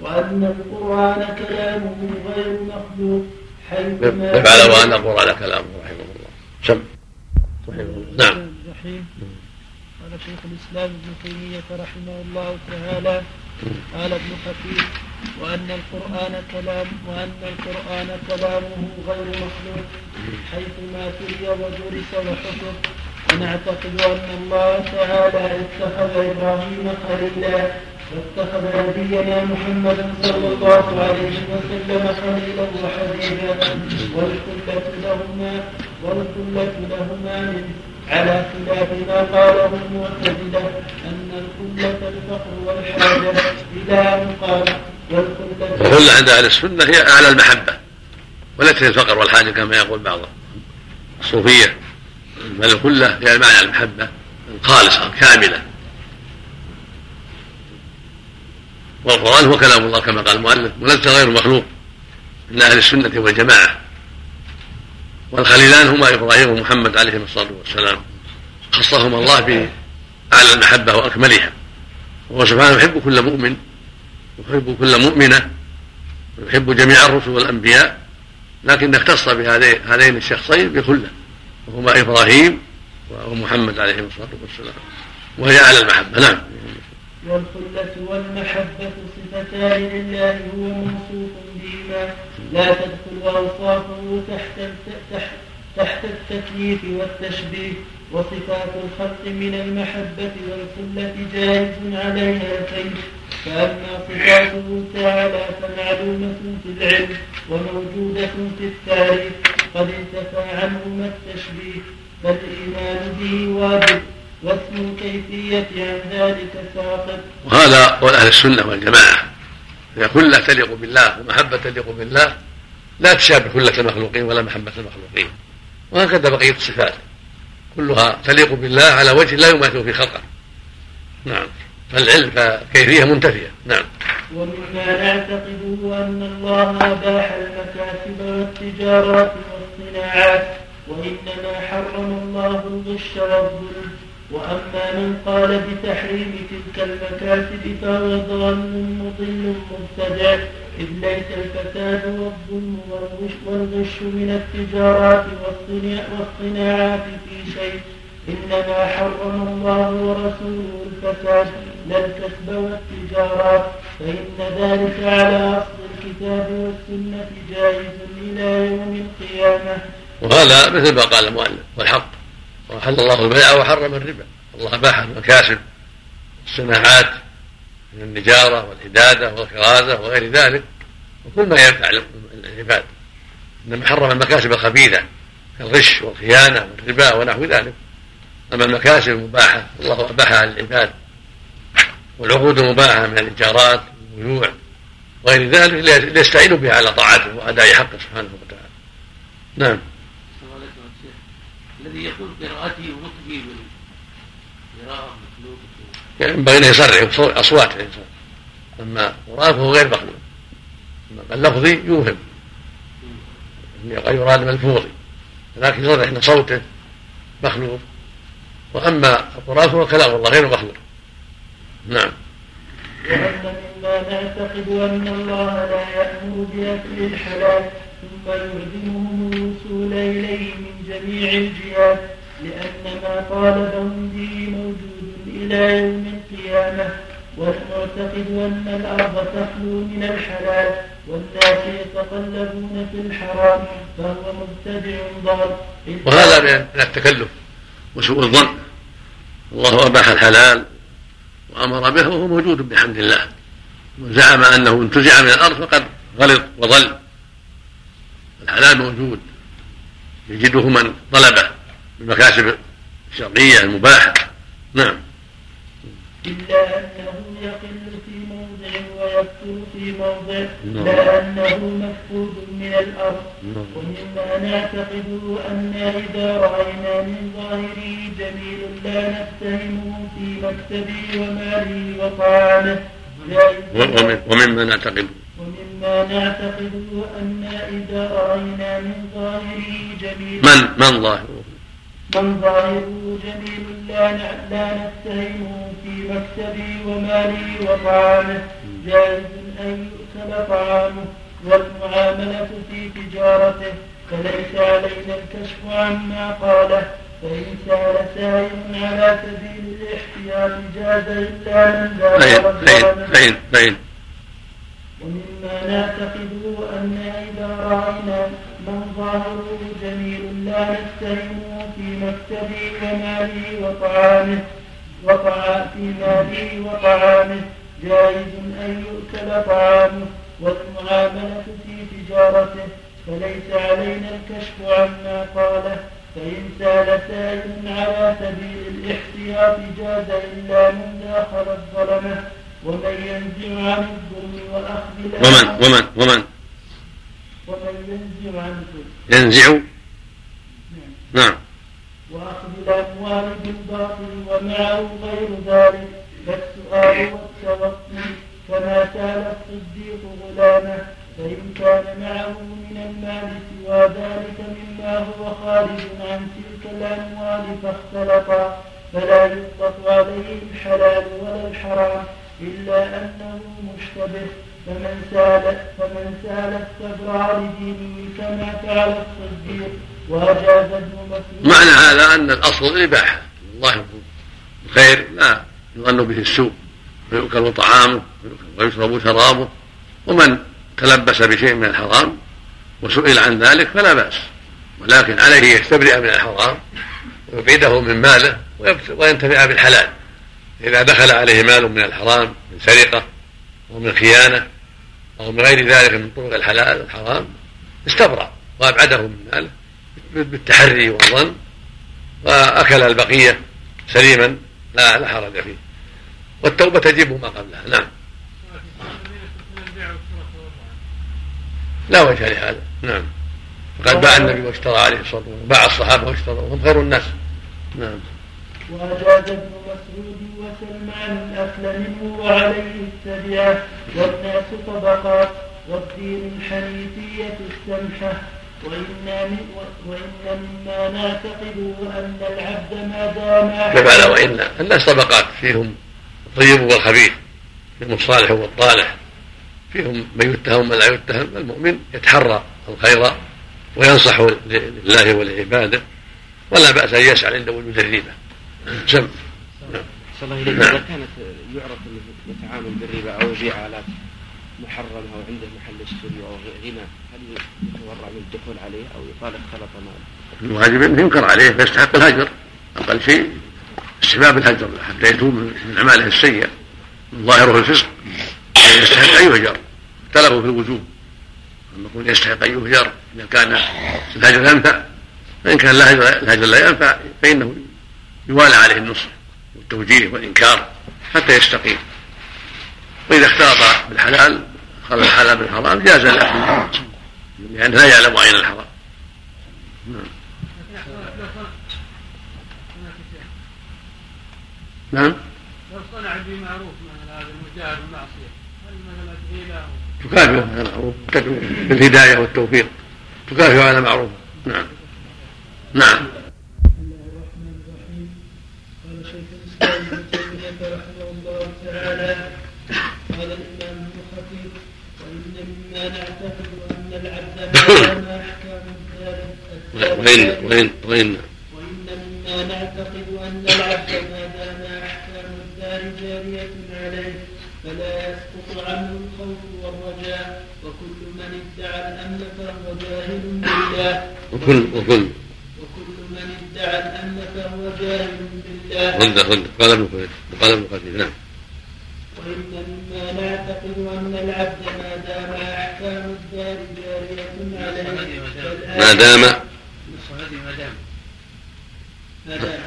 وأن القرآن كلامه غير مخلوق حيث ما على وأن القرآن كلامه رحمه الله. سم. رحمه الله نعم شيخ الإسلام ابن تيمية رحمه الله تعالى قال ابن خفيف وأن القرآن كلام وأن القرآن كلامه غير مخلوق حيث ما تلي ودرس وحفظ. ونعتقد أن الله تعالى اتخذ إبراهيم خليلا واتخذ نبينا محمدا صلى الله عليه وسلم خليلا وحبيبا والخلة لهما والخلة لهما منه على خلاف ما قاله المعتزلة أن الخلة الفقر والحاجة إلى أن قال والخلة الخلة عند أهل السنة هي أعلى المحبة وليست الفقر والحاجة كما يقول بعض الصوفية بل الخلة هي معنى المحبة الخالصة الكاملة. والقرآن هو كلام الله كما قال المؤلف وليس غير مخلوق من أهل السنة والجماعة. والخليلان هما إبراهيم ومحمد عليهم الصلاة والسلام. خصهما الله بأعلى المحبة وأكملها. وهو سبحانه يحب كل مؤمن يحب كل مؤمنة ويحب جميع الرسل والأنبياء لكن اختص بهذين هذين الشخصين بخلة وهما إبراهيم ومحمد عليهم الصلاة والسلام. وهي أعلى المحبة. نعم. والخلة والمحبة صفتان لله هو موصوف بهما. لا تدخل أوصافه تحت تحت التكييف والتشبيه وصفات الخلق من المحبة والخلة جائز عليها الكيف. فأما صفاته تعالى فمعلومة في العلم وموجودة في التاريخ قد انتفى عنهما التشبيه. فالإيمان به واجب واسم الكيفية عن ذلك ساقط. وهذا قول أهل السنة والجماعة. هي كلة تليق بالله ومحبة تليق بالله. لا تشابه كلة المخلوقين ولا محبة المخلوقين وهكذا بقية الصفات. كلها تليق بالله على وجه لا يماثل في خلقه. نعم. فالعلم فكيفية منتفية. نعم. ومما نعتقده أن الله أباح المكاسب والتجارات والصناعات وإنما حرم الله الغش والظلم. وأما من قال بتحريم تلك المكاسب فهو ضال مضل مبتدع إذ ليس الفساد والظلم والغش, من التجارات والصناعات في شيء. إنما حرم الله ورسوله الفساد. لا الكسب والتجارات فإن ذلك على أصل الكتاب والسنة جائز إلى يوم القيامة. وهذا مثل ما قال المؤلف والحق. وحل الله البيع وحرم الربا. الله اباح المكاسب الصناعات من النجارة والحداده والكرازه وغير ذلك وكل ما ينفع العباد. انما حرم المكاسب الخبيثة كالغش والخيانة والربا ونحو ذلك. أما المكاسب المباحة الله اباحها للعباد والعقود المباحة من الايجارات والبيوع وغير ذلك ليستعينوا بها على طاعته وأداء حقه سبحانه وتعالى. نعم. الذي يقول قراءته ونطقه بالقراءة يعني ينبغي ان يصرح أصوات. الانسان أما قراءته فهو غير مخلوق. أما اللفظي يوهم. قد يراد ملفوظي لكن يصرح ان صوته مخلوق. وأما القراءه فهو كلام الله غير مخلوق. نعم. وأن مما نعتقد أن الله لا يأمر بأكل الحلال ثم يلزمهم الوصول إليه من جميع الجهات لأن ما طالبهم به موجود. إلى يوم القيامة والمعتقد أن الأرض تخلو من الحلال والناس يتقلبون في الحرام فهو مبتدع ضال وهذا من التكلف وسوء الظن. الله أباح الحلال وأمر به وهو موجود بحمد الله. وزعم أنه انتزع من الأرض فقد غلط وضل الحلال موجود. يجده من طلبه بالمكاسب الشرعية المباحة. نعم. إلا أنه يقل في موضع ويكثر في موضع لا أنه مفقود من الأرض. ومما نعتقده أن إذا رأينا من ظاهره جميل لا نتهمه في مكتبه وماله وطعامه. ومما نعتقده ومما نعتقده أن إذا رأينا من ظاهره جميل من من ظاهره؟ من ظاهره جميل لا لا نتهمه في مكتبه وماله وطعامه. جائز أن يؤكل طعامه والمعاملة في تجارته. فليس علينا الكشف عما قاله. فإن سأل سائل على سبيل الاحتياط جاز إلا من فإن ومما نعتقده أن إذا رأينا من ظاهره جميل لا نستهمه في مكتبه وماله وطعامه وطعام في ماله وطعامه. جائز أن يؤكل طعامه والمعاملة في تجارته. فليس علينا الكشف عما قاله. فإن سال سائل على سبيل الاحتياط جاز إلا من داخل الظلمة. ومن ينزع عن الظلم وأخذ ومن؟ ومن؟ ومن؟ ومن ينزع. عن ينزع نعم. وأخذ الأموال بالباطل ومعه غير ذلك كالسؤال والتوكل كما سال الصديق غلامه فإن كان معه من المال سوى ذلك مما هو خارج عن تلك الأموال فاختلطا فلا يطلق عليه الحلال ولا الحرام إلا أنه مشتبه فمن سال فمن سال استبرع لدينه كما فعل الصديق وأجاز ابن مسعود معنى هذا أن الأصل الإباحة. الله الخير لا يظن به السوء ويؤكل طعامه ويشرب شرابه. ومن تلبس بشيء من الحرام وسئل عن ذلك فلا بأس. ولكن عليه يستبرئ من الحرام ويبعده من ماله وينتفع بالحلال. إذا دخل عليه مال من الحرام من سرقة أو من خيانة أو من غير ذلك من طرق الحلال الحرام استبرأ وأبعده من ماله بالتحري والظن وأكل البقية سليما لا لا حرج فيه. والتوبة تجب ما قبلها نعم. لا وجه لهذا نعم. وقد باع النبي واشترى عليه الصلاة والسلام باع الصحابة واشتروا وهم خير الناس. نعم. وأجاز ابن مسعود وسلمان الأكل منه وعليه التبعة والناس طبقات والدين الحنيفية السمحة وإنا من وإن مما نعتقد أن العبد ما دام على وإن الناس طبقات فيهم الطيب والخبيث فيهم الصالح والطالح فيهم من يتهم ومن لا يتهم المؤمن يتحرى الخير وينصح لله ولعباده ولا بأس أن يسعى عند وجود الريبة سم. صلى الله إليك إذا كانت يعرف أنه يتعامل بالربا أو يبيع آلات محرمة أو عنده محل السري أو غنى هل يتورع من الدخول عليه أو يقال اختلط ماله؟ الواجب ينكر عليه فيستحق الهجر أقل شيء استحباب الهجر حتى يتوب من أعماله السيئة ظاهره الفسق يستحق أن يهجر اختلفوا في الوجوب نقول يستحق أن يهجر إذا كان الهجر ينفع فان كان الهجر لا ينفع فإنه يوالى عليه النصح والتوجيه والإنكار حتى يستقيم. وإذا اختلط بالحلال خلى الحلال بالحرام جاز الاكل لأنه لا يعلم أين الحرام. نعم. نعم لو صنع بمعروف مثل هذا المجاهد المعصية هل مثلا تكافئه على معروف بالهداية والتوفيق تكافئه على معروف نعم. نعم بسم الله الرحمن الرحيم قال تيميه رحمه وان مما نعتقد ان العبد ما احكام الدار وإن وإن. وإن وإن مما نعتقد أن العبد ما دام أحكام الدار جارية عليه فلا يسقط عنه الخوف والرجاء وكل من ادعى الأمن فهو جاهل بالله وكل وكل من ادعى الأمن فهو جاهل رد رد قال ابن كثير قال ابن كثير نعم. وإن مما نعتقد أن العبد ما دام أحكام الدار جارية عليه. ما دام. ما دام ما دام.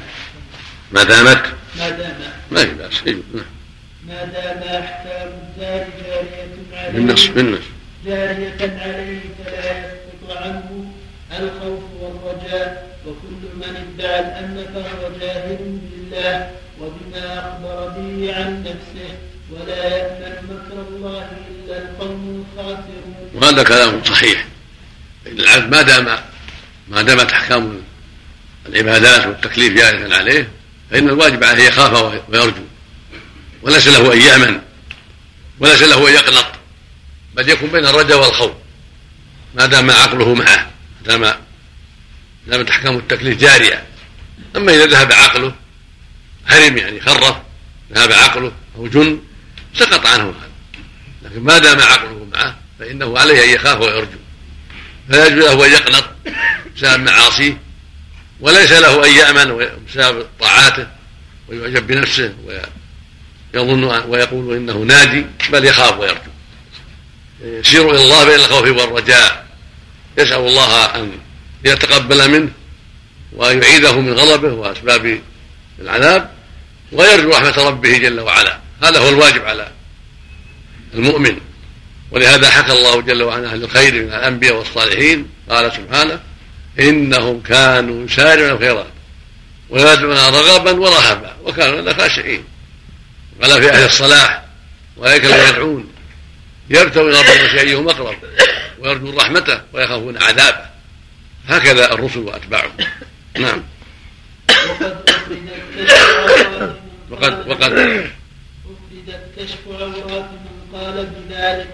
ما دامت ما دام ما في بأس نعم. ما دام أحكام الدار جارية عليه. بالنص بالنص جارية عليه فلا يسقط عنه الخوف والرجاء وكل من ادعى الأمن فهو جاهل بالله وبما أخبر به عن نفسه ولا يأمن مكر الله إلا القوم الخاسرون. وهذا كلام صحيح. إن العبد ما دام ما دامت أحكام العبادات والتكليف جاريا عليه فإن الواجب عليه يخاف ويرجو. وليس له أن يأمن وليس له أن يقنط بل يكون بين الرجاء والخوف. ما دام عقله معه ما دام دامت احكام التكليف جارية. أما إذا ذهب عقله هرم يعني خرف ذهب عقله أو جن سقط عنه هذا. لكن ما دام عقله معه فإنه عليه أن يخاف ويرجو. فلا يجوز له أن يقنط بسبب معاصيه وليس له أن يأمن بسبب طاعاته ويعجب بنفسه ويظن ويقول إنه ناجي بل يخاف ويرجو. يسير إلى الله بين الخوف والرجاء. يسأل الله أن يتقبل منه وان يعيذه من غضبه وأسباب العذاب ويرجو رحمة ربه جل وعلا. هذا هو الواجب على المؤمن. ولهذا حكى الله جل وعلا أهل الخير من الأنبياء والصالحين قال سبحانه إنهم كانوا يسارعون الخيرات ويدعون رغبا ورهبا وكانوا لنا خاشعين. قال في أهل الصلاح اولئك الذين يدعون يبتغون ربهم ايهم أقرب ويرجون رحمته ويخافون عذابه. هكذا الرسل وأتباعهم. نعم. وقد أفردت كشف عورات من وقد أفردت كشف عورات من قال بذلك.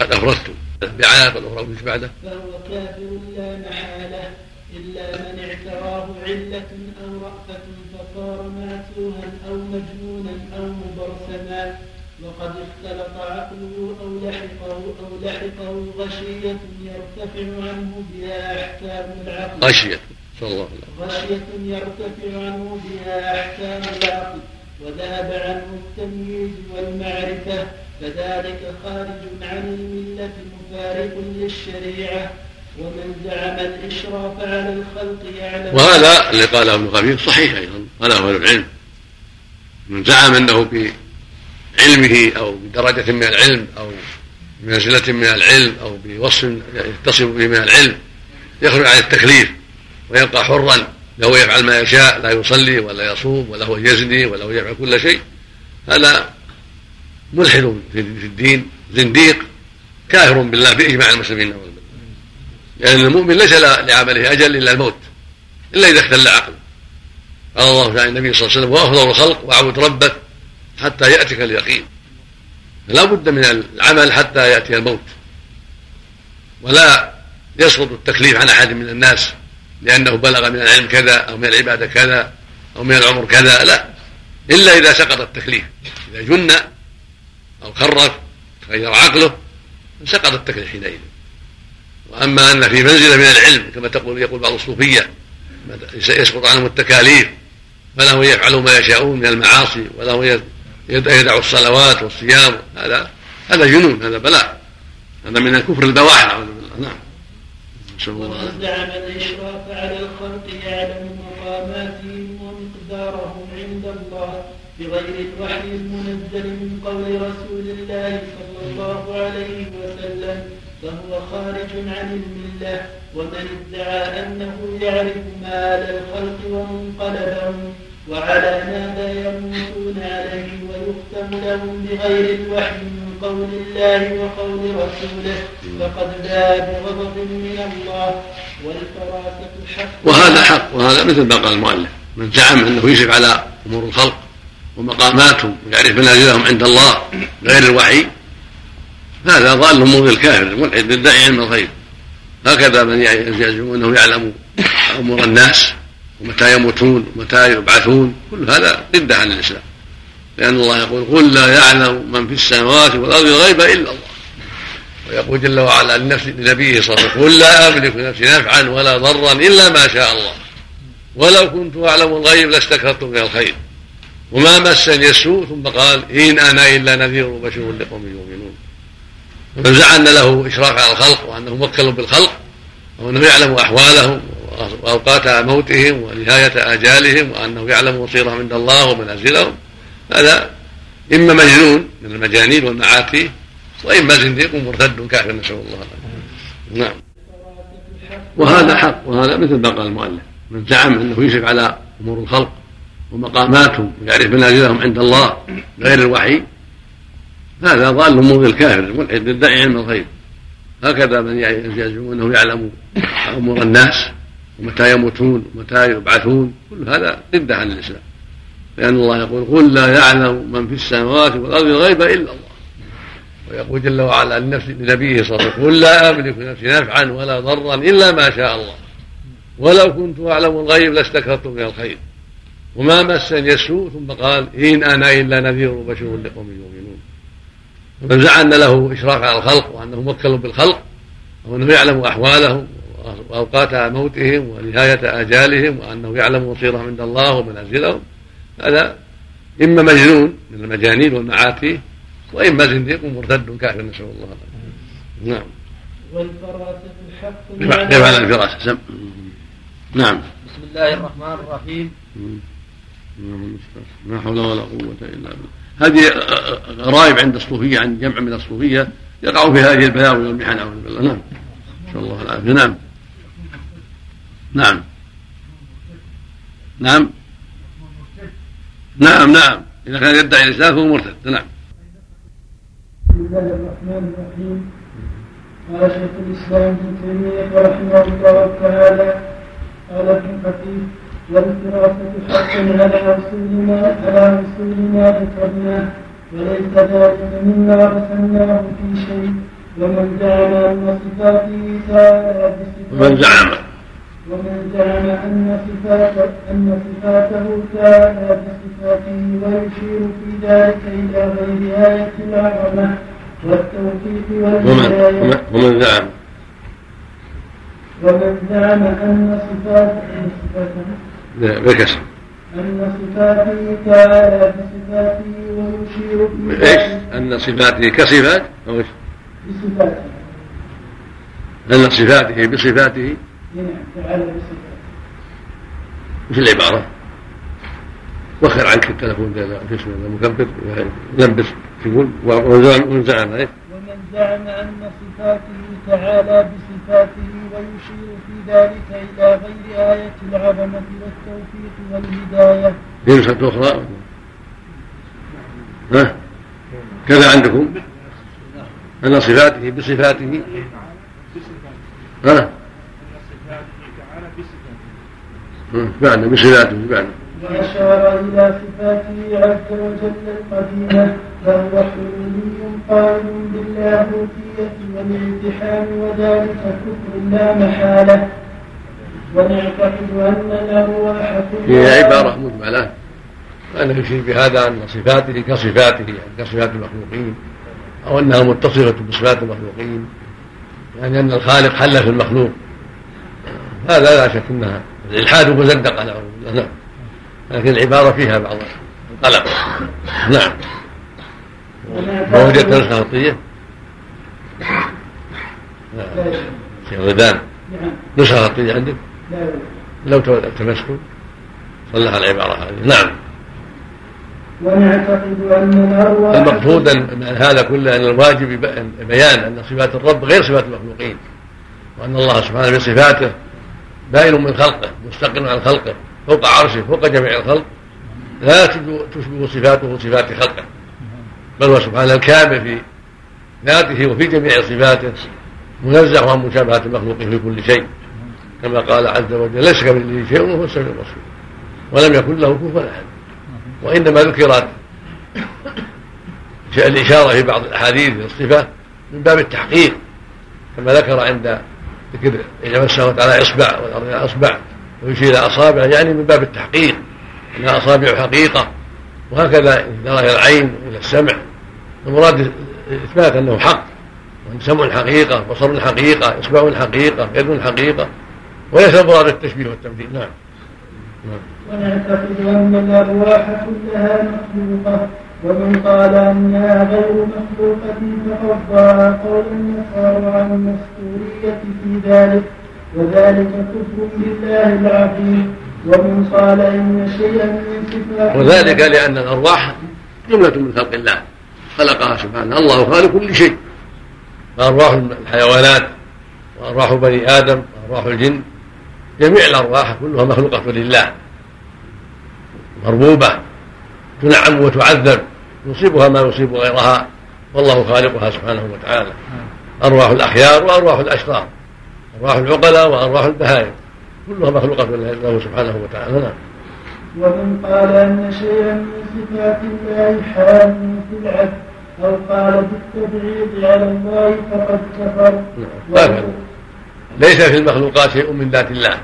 قد افردتم بعذاب الاخرى مش بعده؟ فهو كافر لا محالة إلا من اعتراه علة أو رأفة فصار معتوها أو مجنونا أو مبرسما. وقد اختلط عقله أو لحقه أو لحقه غشية يرتفع عنه بها أحكام العقل. غشية صلى الله عليه غشية يرتفع عنه بها أحكام العقل وذهب عنه التمييز والمعرفة فذلك خارج عن الملة مفارق للشريعة. ومن زعم الإشراف على الخلق يعلم وهذا اللي قاله ابن خبير صحيح أيضا قاله أهل العلم. من زعم أنه بعلمه أو بدرجة من العلم أو بمنزلة من العلم أو بوصف يتصف به من العلم يخرج عن التكليف ويبقى حرا له يفعل ما يشاء لا يصلي ولا يصوم ولا هو يزني ولا هو يفعل كل شيء. هذا ملحد في الدين زنديق كافر بالله باجماع المسلمين لأن يعني المؤمن ليس لعمله أجل إلا الموت إلا إذا اختل عقله. قال الله تعالى النبي صلى الله عليه وسلم وأفضل الخلق وأعبد ربك حتى يأتيك اليقين. فلا بد من العمل حتى يأتي الموت. ولا يسقط التكليف عن أحد من الناس لأنه بلغ من العلم كذا أو من العبادة كذا أو من العمر كذا لا. إلا إذا سقط التكليف. إذا جن أو خرف تغير عقله سقط التكليف حينئذ. وأما أن في منزلة من العلم كما تقول يقول بعض الصوفية يسقط عنهم التكاليف فله يفعل ما يشاءون من المعاصي وله يدع الصلوات والصيام هذا هذا جنون هذا بلاء. هذا من الكفر البواح بالله نعم. ومن زعم الاشراف على الخلق يعلم مقاماتهم ومقدارهم عند الله بغير الوحي المنزل من قول رسول الله صلى الله عليه وسلم فهو خارج عن الملة. ومن ادعى أنه يعرف مال الخلق ومنقلبهم وعلى ماذا يموتون عليه ويختم لهم بغير الوحي من قول الله وقول رسوله. فقد باء بغضب من الله والفراسة حق. وهذا حق وهذا مثل ما قال المؤلف. من زعم أنه يشرف على أمور الخلق ومقاماتهم ويعرف منازلهم عند الله غير الوحي هذا ضال مضل كافر ملحد يدعي علم الغيب هكذا من يزعم أنه يعلم أمور الناس ومتى يموتون ومتى يبعثون كل هذا ردة عن الإسلام. لأن الله يقول قل لا يعلم من في السماوات والأرض الغيب إلا الله. ويقول جل وعلا لنبيه صلى الله عليه وسلم قل لا أملك لنفسي نفعا ولا ضرا إلا ما شاء الله. ولو كنت أعلم الغيب لاستكثرت من الخير. وما مسني السوء ثم قال إن أنا إلا نذير وبشير لقوم يؤمنون. من زعم له اشراف على الخلق وأنه موكل بالخلق وأنه يعلم أحوالهم واوقات موتهم ونهاية آجالهم وانه يعلم مصيرهم عند الله ومنازلهم. هذا إما مجنون من المجانين والمعاتي وإما زنديق مرتد كافر نسأل الله العافية. نعم. وهذا حق وهذا مثل ما قال المؤلف. من زعم أنه يشرف على أمور الخلق ومقاماتهم ويعرف منازلهم عند الله غير الوحي هذا ضال مضل كافر ملحد يدعي علم الغيب. هكذا من يزعم أنه يعلم أمور الناس ومتى يموتون ومتى يبعثون كل هذا ردة عن الإسلام. لأن الله يقول قل لا يعلم من في السماوات والأرض الغيب إلا الله. ويقول جل وعلا لنبيه صلى الله عليه وسلم قل لا أملك لنفسي نفعا ولا ضرا إلا ما شاء الله. ولو كنت أعلم الغيب لاستكثرت من الخير. وما مسني السوء ثم قال إن أنا إلا نذير وبشير لقوم يؤمنون. ومن زعم له إشراف على الخلق وأنه موكل بالخلق وأنه يعلم أحوالهم وأوقات موتهم ونهاية آجالهم وانه يعلم مصيرهم عند الله ومنازلهم. هذا إما مجنون من المجانين والمعاتي وإما زنديق مرتد كافر نسأل الله العافية. نعم. والفراسة حق كيف على الفراسة نعم. بسم الله الرحمن الرحيم. لا حول ولا قوة إلا بالله. هذه غرائب عند الصوفية عند جمع من الصوفية يقع في هذه البلاوي والمحن أعوذ بالله نعم. نسأل الله العافية. نعم. نعم. نعم. نعم نعم. إذا كان يدعي الإسلام فهو مرتد. نعم. بسم الله الرحمن الرحيم قال شيخ الاسلام ابن تيميه رحمه الله تعالى قال ابن خفيف والفراسة حق على رسول ما على رسول ما ذكرناه وليس ذلك مما رسلناه في شيء ومن زعم. ان صفاته تعالى ومن زعم. ومن زعم أن صفاته أن صفاته تعالى بصفاته ويشير في ذلك إلى غير آية العظمة والتوفيق والهداية. ومن ومن زعم. ومن زعم أن صفاته صفاته بالكسر أن صفاته تعالى بصفاته ويشير في؟ ذلك أن صفاته كصفات؟ أو إيش؟ بصفاته. أن صفاته بصفاته وش العبارة؟ وخر عنك التلفون شو اسمه المكبر لبس يقول ومن زعم؟ ومن زعم أن صفاته تعالى بصفاته ويشير في ذلك إلى غير آية العظمة والتوفيق والهداية. في نسخة أخرى. ها؟ كذا عندكم. أن صفاته بصفاته. ها؟ معنى بصفاته معنى وأشار إلى صفاته عز وجل القديمة فهو حلولي قائل باللاهوتية والامتحان وذلك كفر لا محالة. ونعتقد أن الأرواح هي عبارة مجملة وأنه يشير بهذا أن صفاته كصفاته يعني كصفات المخلوقين أو أنها متصفة بصفات المخلوقين يعني أن الخالق حل في المخلوق. هذا لا شك أنها الإلحاد مزندقة نعوذ بالله نعم. لكن العبارة فيها بعض القلق. نعم. ما وجدت نسخة خطية؟ شيخ غدان نسخة خطية عندك؟ لو تمسكوا. صلح العبارة هذه. نعم. ونعتقد أن الأرواح المقصود من هذا كله أن الواجب بيان أن صفات الرب غير صفات المخلوقين. وأن الله سبحانه بصفاته بائن من خلقه مستقل عن خلقه فوق عرشه فوق جميع الخلق لا تشبه صفاته صفات خلقه. بل هو سبحانه الكامل في ذاته وفي جميع صفاته منزه عن مشابهة المخلوق في كل شيء. كما قال عز وجل ليس كمثله شيء وهو السميع البصير ولم يكن له كفوا أحد. وإنما ذكرت الإشارة في بعض الأحاديث الصفة من باب التحقيق كما ذكر عند إذا مسه على اصبع والأرض على اصبع ويشير إلى أصابع يعني من باب التحقيق انها أصابع حقيقة وهكذا إذا إلى العين وإلى السمع. المراد إثبات أنه حق وأن سمع حقيقة بصر حقيقة إصبع حقيقة يد حقيقة وليس المراد التشبيه والتمثيل. نعم. ونعتقد أن الأرواح كلها مخلوقة. ومن قال أنها غير مخلوقة فقد ضاع قول النصارى عن المسؤولية في ذلك وذلك كفر بالله العظيم. ومن قال إن شيئا من صفات وذلك لأن الأرواح جملة من خلق الله خلقها سبحانه الله خالق كل شيء. فأرواح الحيوانات وأرواح بني آدم وأرواح الجن جميع الأرواح كلها مخلوقة لله. مربوبة تنعم وتعذب. يصيبها ما يصيب غيرها. والله خالقها سبحانه وتعالى. أرواح الأخيار وأرواح الأشرار. أرواح العقلاء وأرواح البهائم. كلها مخلوقة له سبحانه وتعالى. نعم. ومن قال أن شيئا من صفات الله حال في العبد أو قال بالتبعيض على الله فقد كفر. نعم. ليس في المخلوقات شيء من ذات الله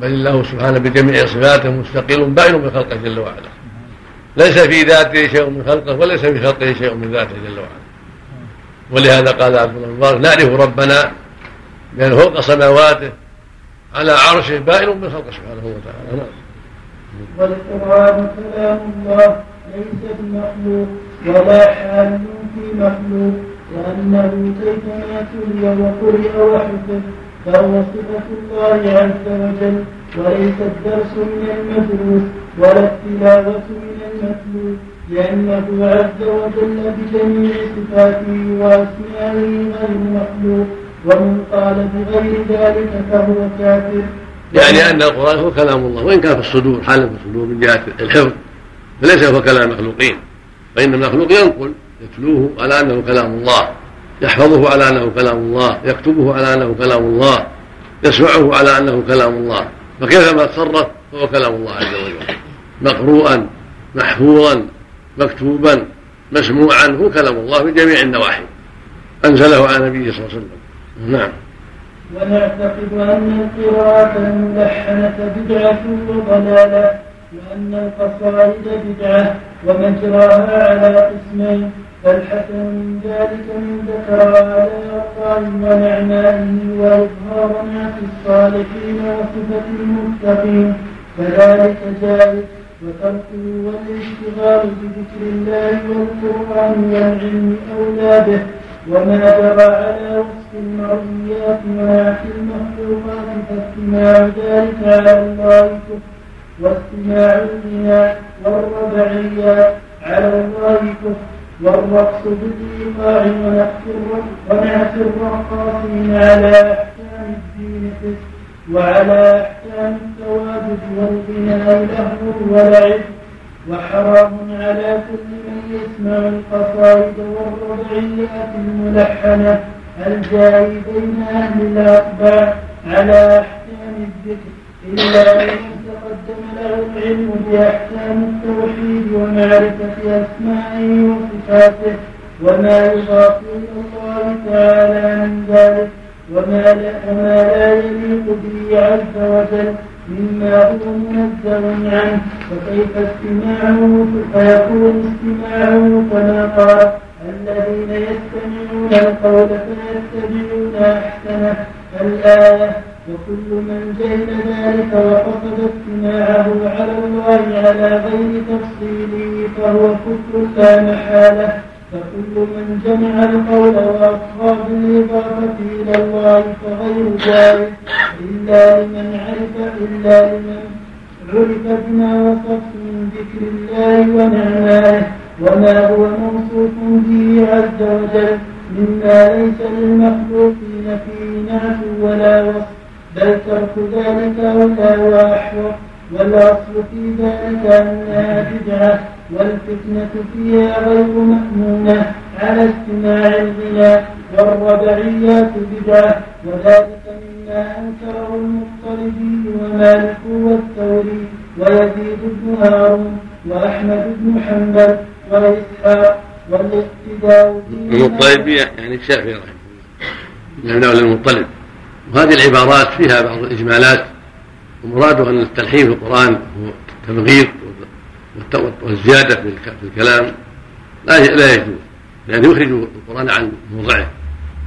بل الله سبحانه بجميع صفاته مستقل بائن من خلقه جل وعلا. ليس في ذاته شيء من خلقه وليس في خلقه شيء من ذاته جل وعلا. ولهذا قال عبد الله المبارك نعرف ربنا لأنه فوق سماواته على عرشه بائن من خلقه سبحانه وتعالى. نعم. والقرآن كلام الله ليس بمخلوق ولا حال في مخلوق وأنه كيفما تلي وقرئ وحفظ فهو صفة الله عز وجل. وليس الدرس من المدروس ولا التلاوة من المتلو لأنه عز وجل بجميع صفاته وأسمائه غير مخلوق ومن قال بغير ذلك فهو كافر. يعني أن القرآن هو كلام الله وإن كان في الصدور حالا في الصدور من جهة الحفظ فليس هو كلام المخلوقين فإن المخلوق ينقل يتلوه على أنه كلام الله يحفظه على أنه كلام الله يكتبه على أنه كلام الله يسمعه على أنه كلام الله. فكيفما تصرف فهو كلام الله عز وجل. مقروءا محفوظا مكتوبا مسموعا هو كلام الله من جميع النواحي. أنزله على نبيه صلى الله عليه وسلم. نعم. ونعتقد أن القراءه الملحنه بدعة وضلالة وأن القصائد بدعة ومجراها على قسمين. فالحسن ذلك من ذكر على أرقام ونعمائه وإظهار ناس الصالحين وصفة المتقين فذلك جائز وتركه والاشتغال بذكر الله والقرآن والعلم أولى به وما جرى على وصف المرئيات ونعت المخلوقات فاستماع ذلك على الله كفر واستماع الغناء والربعيات على الله كفر والرقص بالإيقاع ونعت الرقاصين على أحكام الدين وعلى أحكام التواجد والغناء لهو ولعب وحرام على كل من يسمع القصائد والربعيات الملحنة الجاري بين أهل الأطباع على أحكام الذكر إلا لمن تقدم له العلم بأحكام التوحيد ومعرفة أسمائه وصفاته وما يضاف الله تعالى من ذلك وما لا, وما لا يليق به عز وجل مما هو منزه عنه فكيف استماعه فيكون استماعه كما قال الذين يستمعون القول فيتبعون احسنه الآية وكل من جهل ذلك وقصد استماعه على الله على غير تفصيله فهو كفر لا محالة. فكل من جمع القول وأصغى بالإضافة إلى الله فغير جائز إلا لمن عرف إلا لمن عرف بما وصف من ذكر الله ونعمائه وما هو موصوف به عز وجل مما ليس للمخلوقين فيه نعت ولا وصف. بل ترك ذلك ولا هو أحوط والأصل في ذلك أنها بدعة والفتنة فيها غير مأمونة على استماع الغناء والربعيات بدعة. وذلك مما أنكره المطلبي ومالك والثوري ويزيد بن هارون وأحمد بن حنبل وإسحاق والإقتداء المطلبي يعني الشافعي رحمه الله. من المطلب. وهذه العبارات فيها بعض الإجمالات ومراده أن التلحين في القرآن هو تمغيط والزيادة في الكلام لا لا يجوز لأنه يخرج القرآن عن موضعه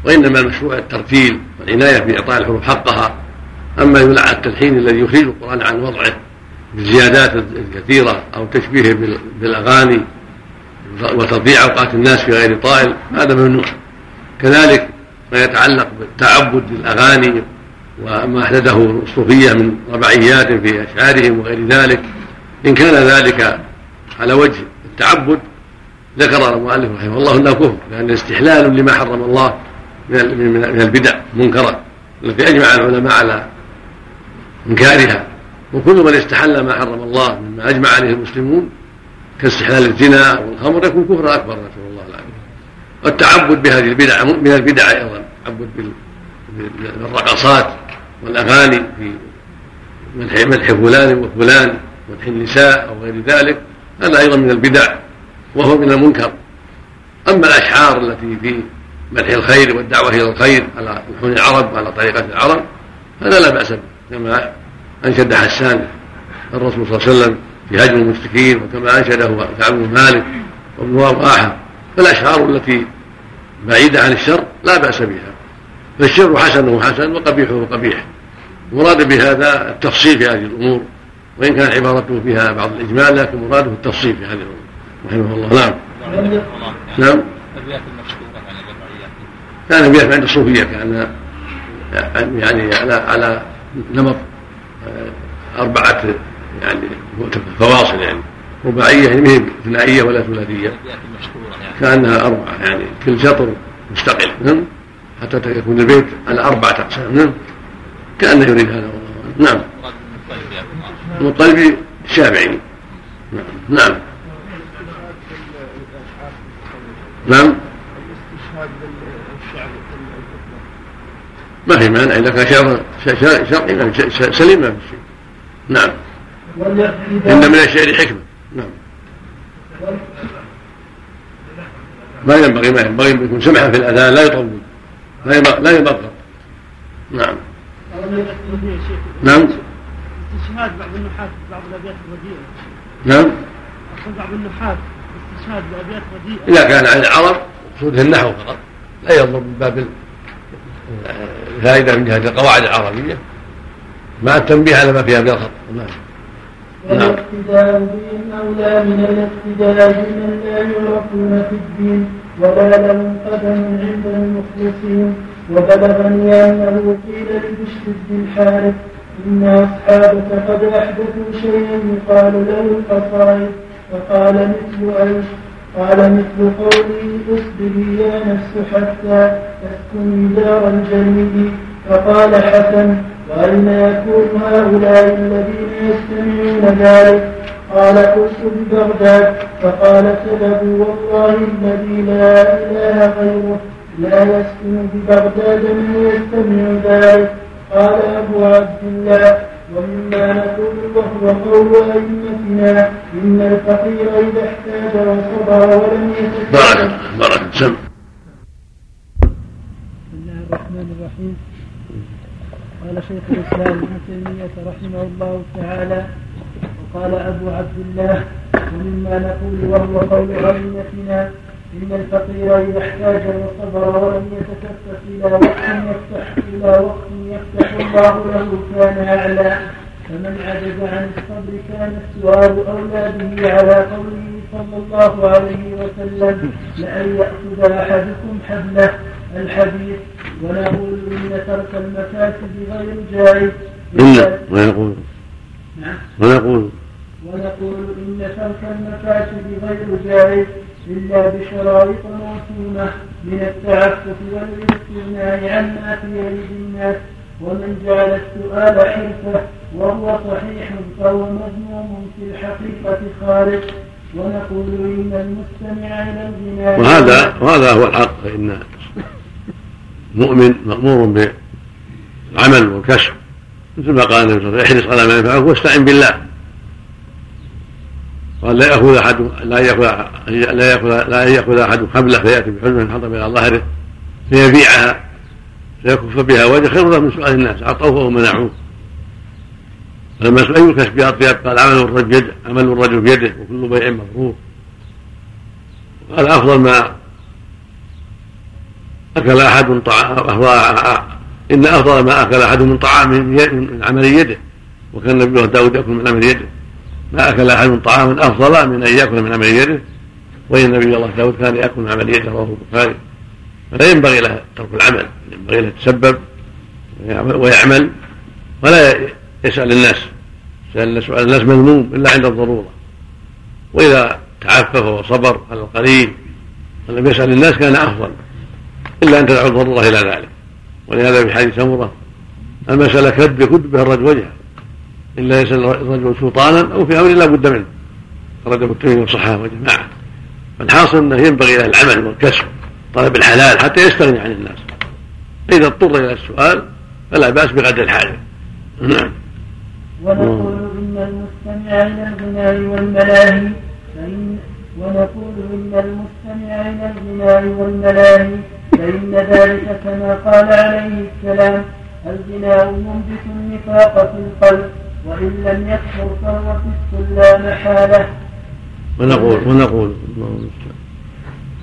وإنما المشروع الترتيل والعناية بإعطاء الحروف حقها أما يلعى التلحين الذي يخرج القرآن عن وضعه بالزيادات الكثيرة أو تشبيهه بالأغاني وتضييع أوقات الناس في غير طائل هذا ممنوع. كذلك ما يتعلق بالتعبد بالأغاني وما أحدثه الصوفية من ربعيات في أشعارهم وغير ذلك. إن كان ذلك على وجه التعبد ذكر المؤلف رحمه الله أنه كفر لأن استحلال لما حرم الله من البدع منكرة التي أجمع العلماء على إنكارها. وكل من استحل ما حرم الله مما أجمع عليه المسلمون كاستحلال الزنا والخمر يكون كفرا أكبر. نسال والتعبد بهذه البدع من البدع أيضا التعبد بالرقصات والأغاني في مدح فلان وفلان مدح النساء أو غير ذلك هذا أيضا من البدع وهو من المنكر. أما الأشعار التي في مدح الخير والدعوة إلى الخير على لحون العرب وعلى طريقة العرب هذا لا بأس به كما أنشد حسان الرسول صلى الله عليه وسلم في هجم المشركين وكما أنشده كعب بن مالك وابن رواحه فالأشعار التي بعيده عن الشر لا بأس بها. فالشر حسنه حسن وقبيحه قبيح مراد بهذا التفصيل في هذه الأمور وإن كان عبارته فيها بعض الإجمال لكن مراده التفصيل في هذه الأمور. رحمه الله. نعم. نعم. كان البيات عند الصوفية كان يعني على على نمط آه، أربعة يعني فواصل يعني. رباعية يعني مهم ثنائية ولا ثلاثية. كأنها أربعة يعني كل شطر مستقل نعم حتى يكون البيت على أربعة أقسام نعم كأنه يريد هذا والله. نعم. المطلبي الشافعي نعم. نعم. نعم. ما في مانع إذا كان شرعي سليم ما في شيء. نعم. ان من الشعر حكمة. نعم. ما ينبغي ما ينبغي أن يكون سمحا في الأذان لا يطول. لا لا يبغض نعم. نعم. استشهاد بعض النحاة بعض الأبيات الرديئة. نعم. بعض النحاة استشهاد بأبيات رديئة. إذا كان عن العرب مقصوده النحو فقط. لا ينظر من باب الفائدة من جهه القواعد العربية. مع التنبيه على ما فيها من الخطأ. نعم. والاقتداء بهم أولى من الاقتداء بمن لا يعرفون في الدين ولا لهم قدم عند المخلصين وبلغني أنه قيل لبشر بن الحارث إن أصحابك قد أحدثوا شيئا يقال له القصائد. فقال مثل أيش قال مثل قولي اصبري يا نفس حتى تسكني دار الجليد فقال حسن وأين يكون هؤلاء الذين يستمعون ذلك؟ قال قلت ببغداد فقال كذبوا والله الذي لا إله غيره لا يسكن ببغداد من يستمع ذلك. قال أبو عبد الله ومما نقول وهو قول أئمتنا إن الفقير إذا احتاج وصبر ولم بارك بارك سم بسم الله الرحمن الرحيم. قال شيخ الإسلام ابن تيمية رحمه الله تعالى وقال أبو عبد الله ومما نقول وهو قول أئمتنا إن الفقير إذا احتاج وصبر ولم يتكفف إلى وقت يفتح إلى وقت يفتح الله له كان أعلى فمن عجز عن الصبر كان السؤال أولى به على قوله صلى الله عليه وسلم لأن يأخذ أحدكم حبله الحديث ونقول إن ترك المكاسب غير جائز. إلا ويقول نعم. ويقول ونقول إن ترك المكاسب غير جائز إلا بشرائط موسومة من التعفف والاستغناء عما في يد الناس. ومن جعل السؤال حرفة وهو صحيح فهو مذموم في الحقيقة خارج ونقول إن المستمع إلى الغناء وهذا وهذا هو الحق فإن المؤمن مأمور بالعمل والكسب مثل ما قال النبي صلى الله عليه وسلم احرص على ما ينفعك واستعن بالله. قال لا يأخذ أحد لا يأخذ لا يأخذ لا يأخذ أحد حبله فيأتي بحزمه حطب إلى ظهره فيبيعها فيكف بها وجه خير من سؤال الناس. أعطوه ومنعوه فلما أي الكسب أطيب. قال عمل الرجل عمل الرجل بيده وكل بيع مبرور. قال أفضل ما أكل أحد طعام إن أفضل ما أكل أحد من طعام من عمل يده وكان النبي داود يأكل من عمل يده. ما أكل أحد طعاما أفضل من أن يأكل من عمل يده وإن النبي الله داود كان يأكل من عمل يده رواه البخاري. فلا ينبغي له ترك العمل ينبغي له يتسبب ويعمل ولا يسأل الناس. سأل سؤال الناس مذموم إلا عند الضرورة. وإذا تعفف وصبر على القليل ولم يسأل الناس كان أفضل. إلا أن تدعو الضروره إلى ذلك. ولهذا في حديث سمره المسألة كد يكد بها الرجل وجهه. إلا يسأل الرجل سلطانا أو في أمر لا بد منه. خرج الترمذي وصححه وجماعه فالحاصل أنه ينبغي له العمل والكسب طلب الحلال حتى يستغني عن الناس. فاذا اضطر إلى السؤال فلا بأس بقدر الحاجة. نعم. ونقول إن المستمع إلى الغناء والملاهي فإن ونقول إن المستمع إلى الغناء والملاهي فإن ذلك كما قال عليه السلام الغناء ينبت النفاق في القلب وإن لم يكفر فهو فسق لا محالة. ونقول ونقول.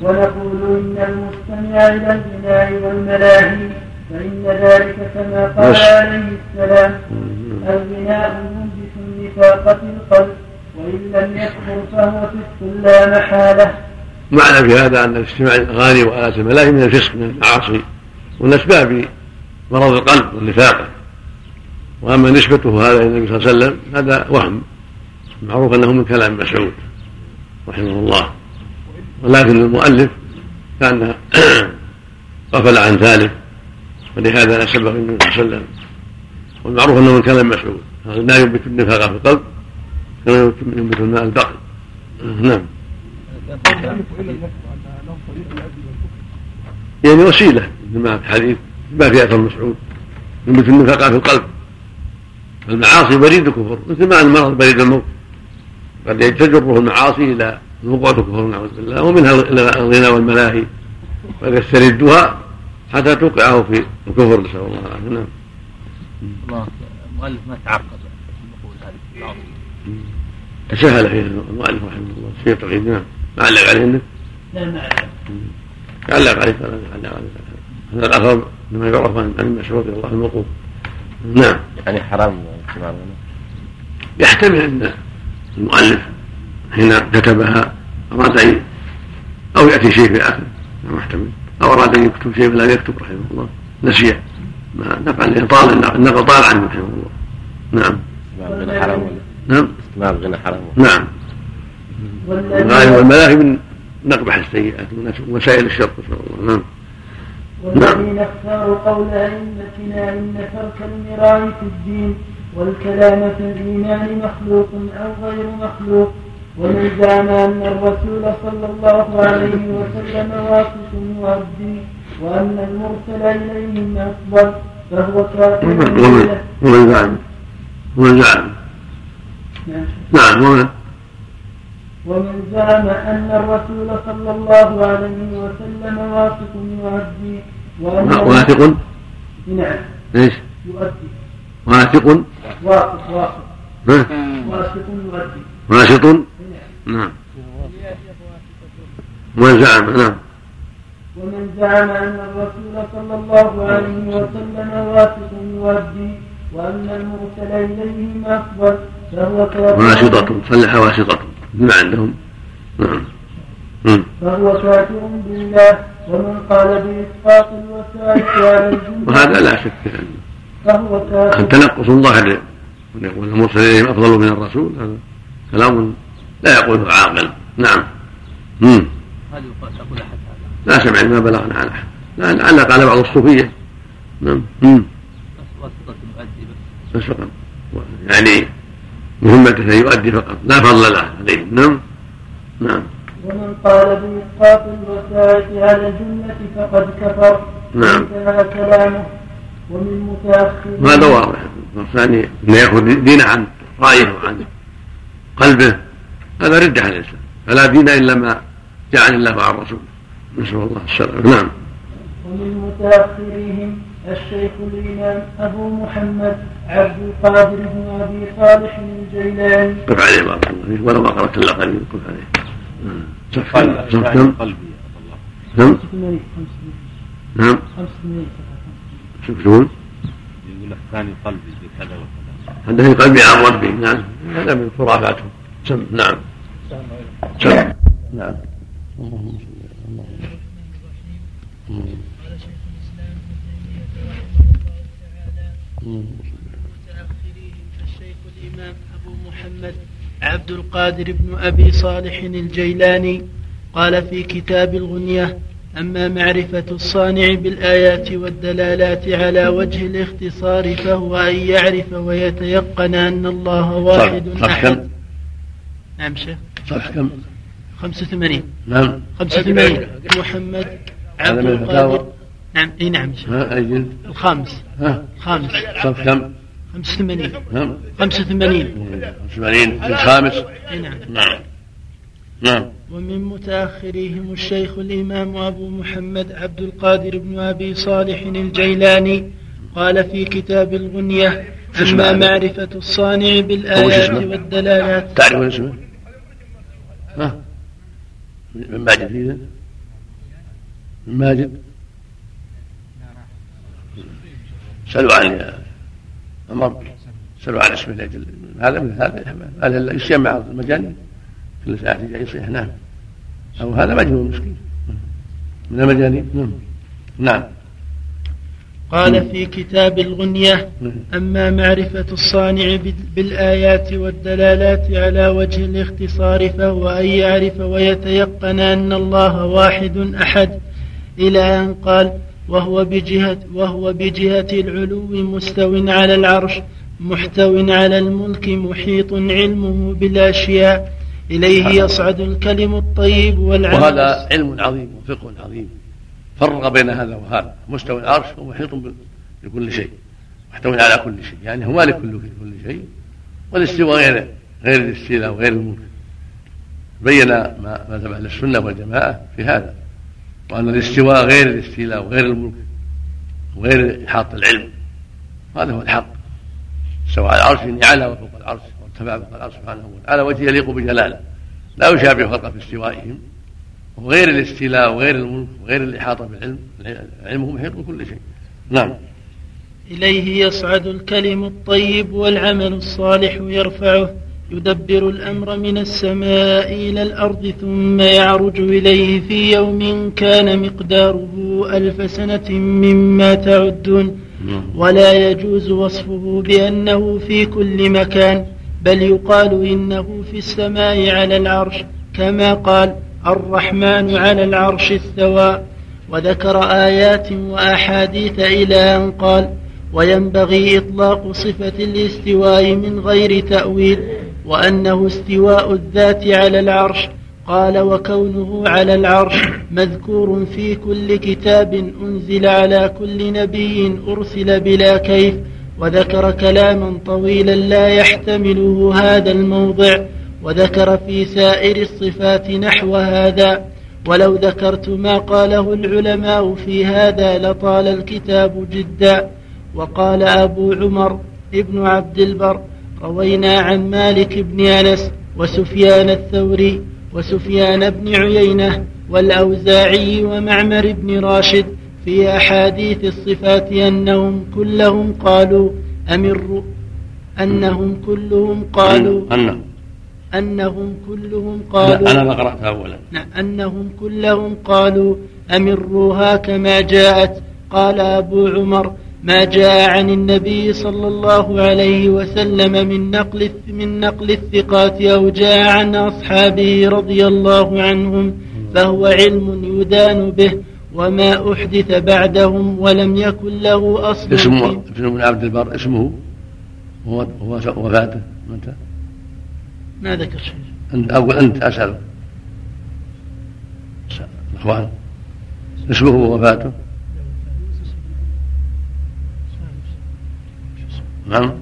ونقول إن المستمع إلى الغناء والملاهي فإن ذلك كما قال عليه السلام الغناء ينبت النفاق في القلب وإن لم يكفر فهو فسق لا محالة. معنى في هذا أن الاستماع الأغاني وآلات الملاهي من الفسق من المعاصي ومن أسباب مرض القلب والنفاق. وأما نسبته هذا إلى النبي صلى الله عليه وسلم هذا وهم. معروف أنه من كلام مسعود رحمه الله. ولكن المؤلف كان غفل عن ذلك ولهذا نسبه النبي صلى الله عليه وسلم. والمعروف أنه من كلام مسعود. لا ينبت النفاق في القلب كما ينبت الماء البقي نعم. يعني وسيلة ما في حديث ما في أثر مسعود ينبت النفاق في القلب. المعاصي بريد الكفر مثل ما المرض بريد الموت. قد تجره المعاصي إلى وقوع الكفر نعوذ بالله ومنها الغنى والملاهي. قد يستردها حتى توقعه في الكفر نسأل الله العافية. نعم. الله المؤلف ما تعرض النقول هذه العظيم تساهل فيه المؤلف رحمه الله في تقييد نعم. علق عليه لا ما علق عليه فلا علق عليه هذا الآخر لما يعرف عن المسعود رضي الله عنه الموقوف. نعم. يعني حرام يحتمل أن المؤلف حين كتبها أراد أن أو يأتي شيء في اخره نعم يحتمل أو أراد أن يكتب شيء فلا يكتب رحمه الله. نسي ما نقل طال النقل طال عنه رحمه الله. نعم. استماع الغنى حرام. ولا نعم. استماع الغنى حرام. نعم. الغالب والملاهي من نقبح السيئات من وسائل الشر الله. نعم. والذين اختاروا قول أئمتنا إن ترك المراء في الدين والكلام في الإيمان مخلوق أو غير مخلوق ومن زعم أن الرسول صلى الله عليه وسلم واقف مؤدي وأن المرسل إليهم أفضل فهو كافر. ومن زعم ومن زعم. نعم. نعم ومن ومن زعم أن الرسول صلى الله عليه وسلم واثق يؤدي واثق؟ نعم. إيش؟ يؤدي. واثق؟ واثق واثق؟ واثق يؤدي. واسط نعم. نعم. ومن زعم نعم. ومن زعم أن الرسول صلى الله عليه وسلم واثق يؤدي وأن المرسل إليهم أفضل فهو كافر واسطة صلح واسطة ما عندهم. نعم. مم. فهو كافر بالله ومن قال بإسقاط الوسائط على الجنة. وهذا لا شك يعني. فهو كافر تنقص ظاهر من يقول المرسل اليهم أفضل من الرسول. هذا كلام لا يقوله عاقل. نعم. هل يقال تقول أحد هذا؟ لا سمع ما بلغنا عن لا- لعل قال بعض الصوفية. نعم. مم. بس واسطة المؤدي بس بس فقط. يعني مهمته ان يؤدي فقط. لا فضل له. عليه نعم. نعم. ومن قال بإسقاط الوسائط على الجنة فقد كفر. نعم. انتهى كلامه. ومن متأخر وهذا واضح. الثاني انه ياخذ دينه عن رأيه وعن قلبه. هذا رده على الإسلام. فلا دين إلا ما جعل الله مع الرسول نسأل الله السلامة. نعم. ومن متأخرهم الشيخ الإمام أبو محمد عبد القادر بن أبي صالح الجيلاني. قف عليه بارك الله فيك ولا ما قرات الا قليل قف عليه. نعم. صف كم صف كم قلبي كم 85 نعم. 85 شوف شلون يقول الثاني قلبي بكذا وكذا. في قلبي عن ربي. نعم. هذا من خرافاتهم. سم نعم. سم نعم. اللهم صل على محمد. قال شيخ الاسلام ابن تيميه رحمه الله تعالى اللهم متأخريهم الشيخ الإمام أبو محمد عبد القادر بن أبي صالح الجيلاني قال في كتاب الغنية أما معرفة الصانع بالآيات والدلالات على وجه الاختصار فهو أن يعرف ويتيقن أن الله واحد أحد. كم؟ نعم شيخ. صف كم؟ 85 نعم. 85 محمد عبد القادر نعم إي نعم. جلد الخامس. ها. الخامس. صف كم؟ 85 نعم. 85 80 في الخامس؟ إي نعم. نعم. نعم. ومن متأخريهم الشيخ الإمام أبو محمد عبد القادر بن أبي صالح الجيلاني قال في كتاب الغنية أما؟ معرفة الصانع بالآيات؟ والدلالات. تعرفون اسمه؟ ها. من ماجد من ماجد. سألوا عن عمر سألوا عن اسمه لأجل هذا من هذا هذا يسمى مع المجانين. كل ساعة يصيح. نعم. أو هذا مجنون مسكين من المجانين. نعم. نعم. قال في كتاب الغنية أما معرفة الصانع بال- بالآيات والدلالات على وجه الاختصار فهو أن يعرف ويتيقن أن الله واحد أحد إلى أن قال وهو بجهة وهو بجهة العلو مستو على العرش محتو على الملك محيط علمه بالأشياء إليه يصعد الكلم الطيب والعمل وهذا علم عظيم وفقه عظيم. فرق بين هذا وهذا. مستوى العرش ومحيط بكل شيء. محتوى على كل شيء. يعني هو مالك كل كل شيء. والاستواء غير غير الاستيلاء وغير الملك. بين ما مذهب أهل السنة والجماعة في هذا. وأن الاستواء غير الاستيلاء وغير الملك وغير إحاطة العلم. هذا هو الحق. استوى على العرش إني على وفوق العرش وارتفع فوق العرش سبحانه وتعالى وجه يليق بجلاله. لا يشابه خلقه في استوائهم وغير الاستيلاء وغير الملك وغير الإحاطة بالعلم. علمه محيط بكل شيء. نعم. إليه يصعد الكلم الطيب والعمل الصالح يرفعه. يدبر الأمر من السماء إلى الأرض ثم يعرج إليه في يوم كان مقداره ألف سنة مما تعدون ولا يجوز وصفه بأنه في كل مكان بل يقال إنه في السماء على العرش كما قال الرحمن على العرش استوى. وذكر آيات وأحاديث إلى أن قال وينبغي إطلاق صفة الاستواء من غير تأويل وأنه استواء الذات على العرش. قال وكونه على العرش مذكور في كل كتاب أنزل على كل نبي أرسل بلا كيف. وذكر كلاما طويلا لا يحتمله هذا الموضع. وذكر في سائر الصفات نحو هذا. ولو ذكرت ما قاله العلماء في هذا لطال الكتاب جدا. وقال أبو عمر ابن عبد البر روينا عن مالك بن أنس وسفيان الثوري وسفيان بن عيينة والأوزاعي ومعمر بن راشد في أحاديث الصفات أنهم كلهم قالوا أمروا أنهم كلهم قالوا أنهم أنهم كلهم قالوا أنا ما قرأتها أولا. أنهم كلهم قالوا أمروها كما جاءت. قال أبو عمر ما جاء عن النبي صلى الله عليه وسلم من نقل من نقل الثقات أو جاء عن أصحابه رضي الله عنهم فهو علم يدان به وما أحدث بعدهم ولم يكن له أصل اسمه ابن بن عبد البر اسمه هو هو وفاته متى؟ ما ذكر شيء. أنت أقول أنت أسأل. الإخوان اسمه ووفاته نعم.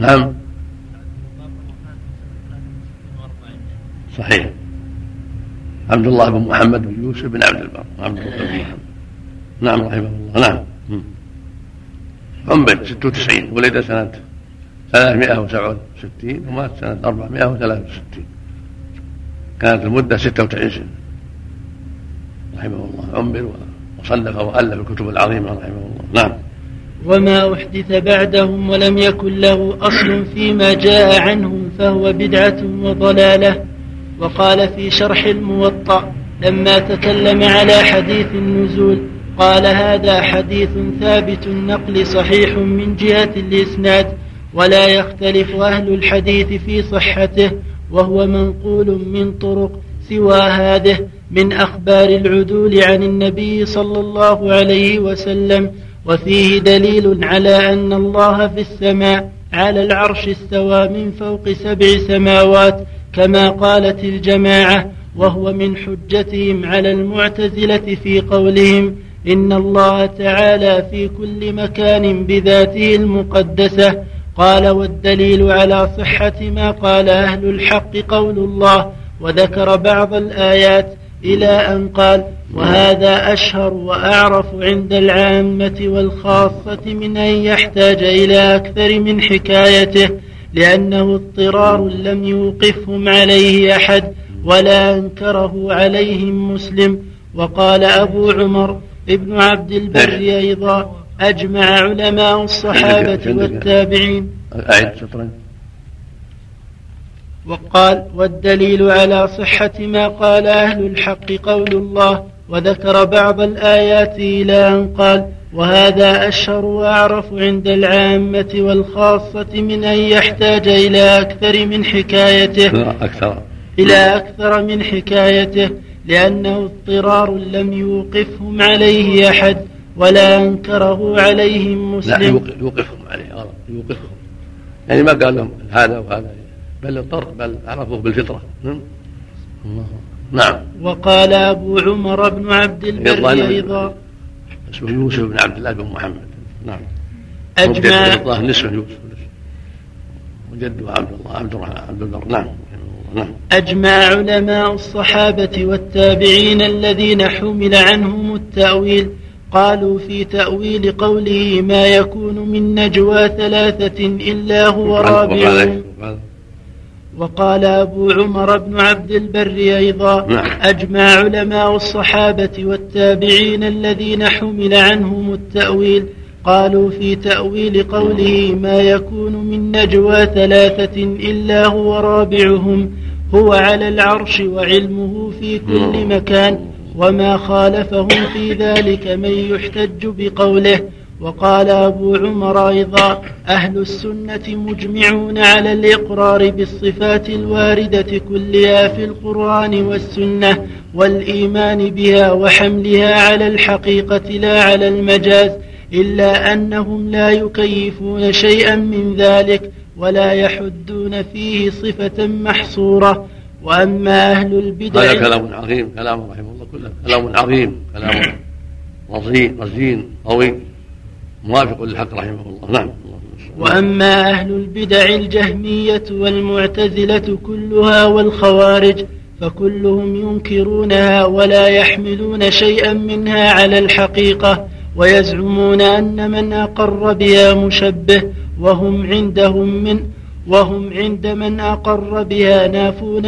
نعم. صحيح. عبد الله بن محمد بن يوسف بن عبد البر. عبد الله بن محمد. نعم رحمه الله. نعم. عمر 96 ولد سنة 367 ومات سنة 463 كانت المدة 96 سنة. رحمه الله. عمر وصنف وألف الكتب العظيمة رحمه الله. نعم. وما أحدث بعدهم ولم يكن له أصل فيما جاء عنهم فهو بدعة وضلالة. وقال في شرح الموطأ لما تكلم على حديث النزول قال هذا حديث ثابت النقل صحيح من جهة الإسناد ولا يختلف أهل الحديث في صحته وهو منقول من طرق سوى هذه. من أخبار العدول عن النبي صلى الله عليه وسلم وفيه دليل على أن الله في السماء على العرش استوى من فوق سبع سماوات كما قالت الجماعة وهو من حجتهم على المعتزلة في قولهم إن الله تعالى في كل مكان بذاته المقدسة. قال والدليل على صحة ما قال أهل الحق قول الله وذكر بعض الآيات إلى أن قال وهذا أشهر وأعرف عند العامة والخاصة من أن يحتاج إلى أكثر من حكايته لأنه اضطرار لم يوقفهم عليه أحد ولا أنكره عليهم مسلم. وقال أبو عمر ابن عبد البر أيضا أجمع علماء الصحابة والتابعين. أعد شطرا وقال والدليل على صحة ما قال أهل الحق قول الله وذكر بعض الآيات إلى أن قال وهذا أشهر وأعرف عند العامة والخاصة من أن يحتاج إلى أكثر من حكايته. أكثر. إلى أكثر من حكايته لأنه اضطرار لم يوقفهم عليه أحد ولا أنكره عليهم لا مسلم. يوقف- يوقفهم عليه غلط يوقفهم. يعني ما قال لهم هذا وهذا. بل اضطر بل عرفوه بالفطرة. نعم. الله. نعم. وقال أبو عمر بن عبد البر أيضا. اسمه يوسف بن عبد الله بن محمد. نعم. أجمع الله نسبه يوسف. وجده عبد الله عبد الرحمن عبد البر. نعم. رحمه الله. نعم. أجمع علماء الصحابة والتابعين الذين حمل عنهم التأويل. قالوا في تأويل قوله ما يكون من نجوى ثلاثة إلا هو رابعهم. وقال- أبو عمر بن عبد البر أيضا نعم. أجمع علماء الصحابة والتابعين الذين حمل عنهم التأويل قالوا في تأويل قوله ما يكون من نجوى ثلاثة إلا هو رابعهم هو على العرش وعلمه في كل مكان وما خالفهم في ذلك من يحتج بقوله وقال أبو عمر أيضا أهل السنة مجمعون على الإقرار بالصفات الواردة كلها في القرآن والسنة والإيمان بها وحملها على الحقيقة لا على المجاز إلا أنهم لا يكيفون شيئا من ذلك ولا يحدون فيه صفة محصورة. وأما أهل البدع هذا كلام عظيم كلام رحمه الله كله كلام عظيم كلام رزين قوي موافق للحق رحمه الله. نعم. وأما أهل البدع الجهمية والمعتزلة كلها والخوارج فكلهم ينكرونها ولا يحملون شيئا منها على الحقيقة ويزعمون أن من أقر بها مشبه وهم عندهم من وهم عند من أقر بها نافون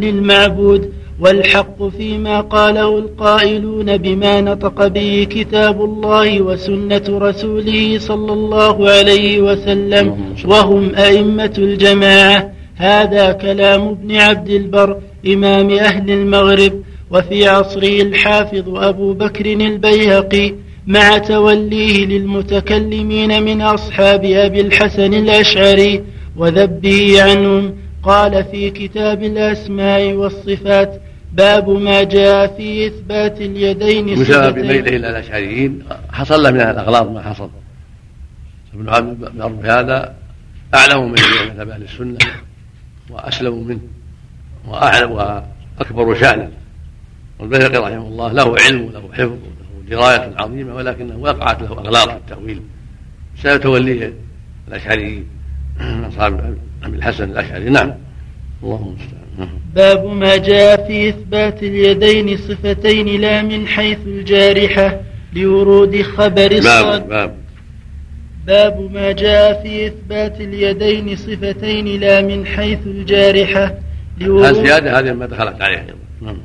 للمعبود. والحق فيما قاله القائلون بما نطق به كتاب الله وسنة رسوله صلى الله عليه وسلم وهم أئمة الجماعة. هذا كلام ابن عبد البر إمام أهل المغرب وفي عصره الحافظ أبو بكر البيهقي مع توليه للمتكلمين من أصحاب أبي الحسن الأشعري وذبه عنهم. قال في كتاب الأسماء والصفات باب ما جاء في إثبات اليدين بسبب ميله إلى الأشعريين. حصل له من الأغلاط ما حصل. ابن عبد هذا أعلم من مذهب أهل السنة وأسلم منه وأعلم وأكبر شأنا والبيهقي رحمه الله له علم وله حفظ وله دراية عظيمة ولكنه وقعت له أغلاط في التأويل. بسبب توليه الأشعريين أصحاب أبي الحسن الأشعري. نعم. اللهم المستعان. باب ما جاء في إثبات اليدين صفتين لا من حيث الجارحة لورود خبر الصاد. باب, باب باب ما جاء في إثبات اليدين صفتين لا من حيث الجارحة الزيادة هذه ما دخلت عليها نعم.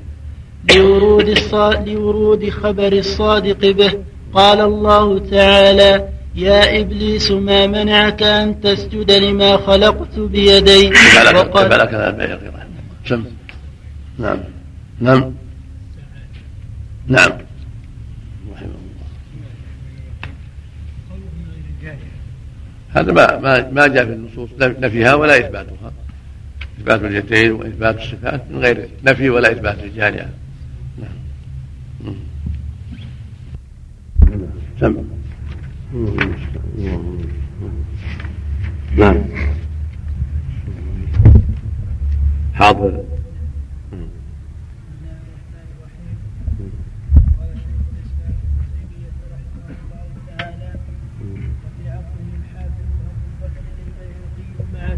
لورود, الصاد لورود خبر الصادق به. قال الله تعالى يا إبليس ما منعك أن تسجد لما خلقت بيدي؟ وقال سم نعم. نعم. نعم. رحمه الله هذا ما ما ما جاء في النصوص. نفيها ولا إثباتها. إثبات اليدين وإثبات الصفات من غير نفي ولا إثبات الجارية نعم. سم نعم. حاضر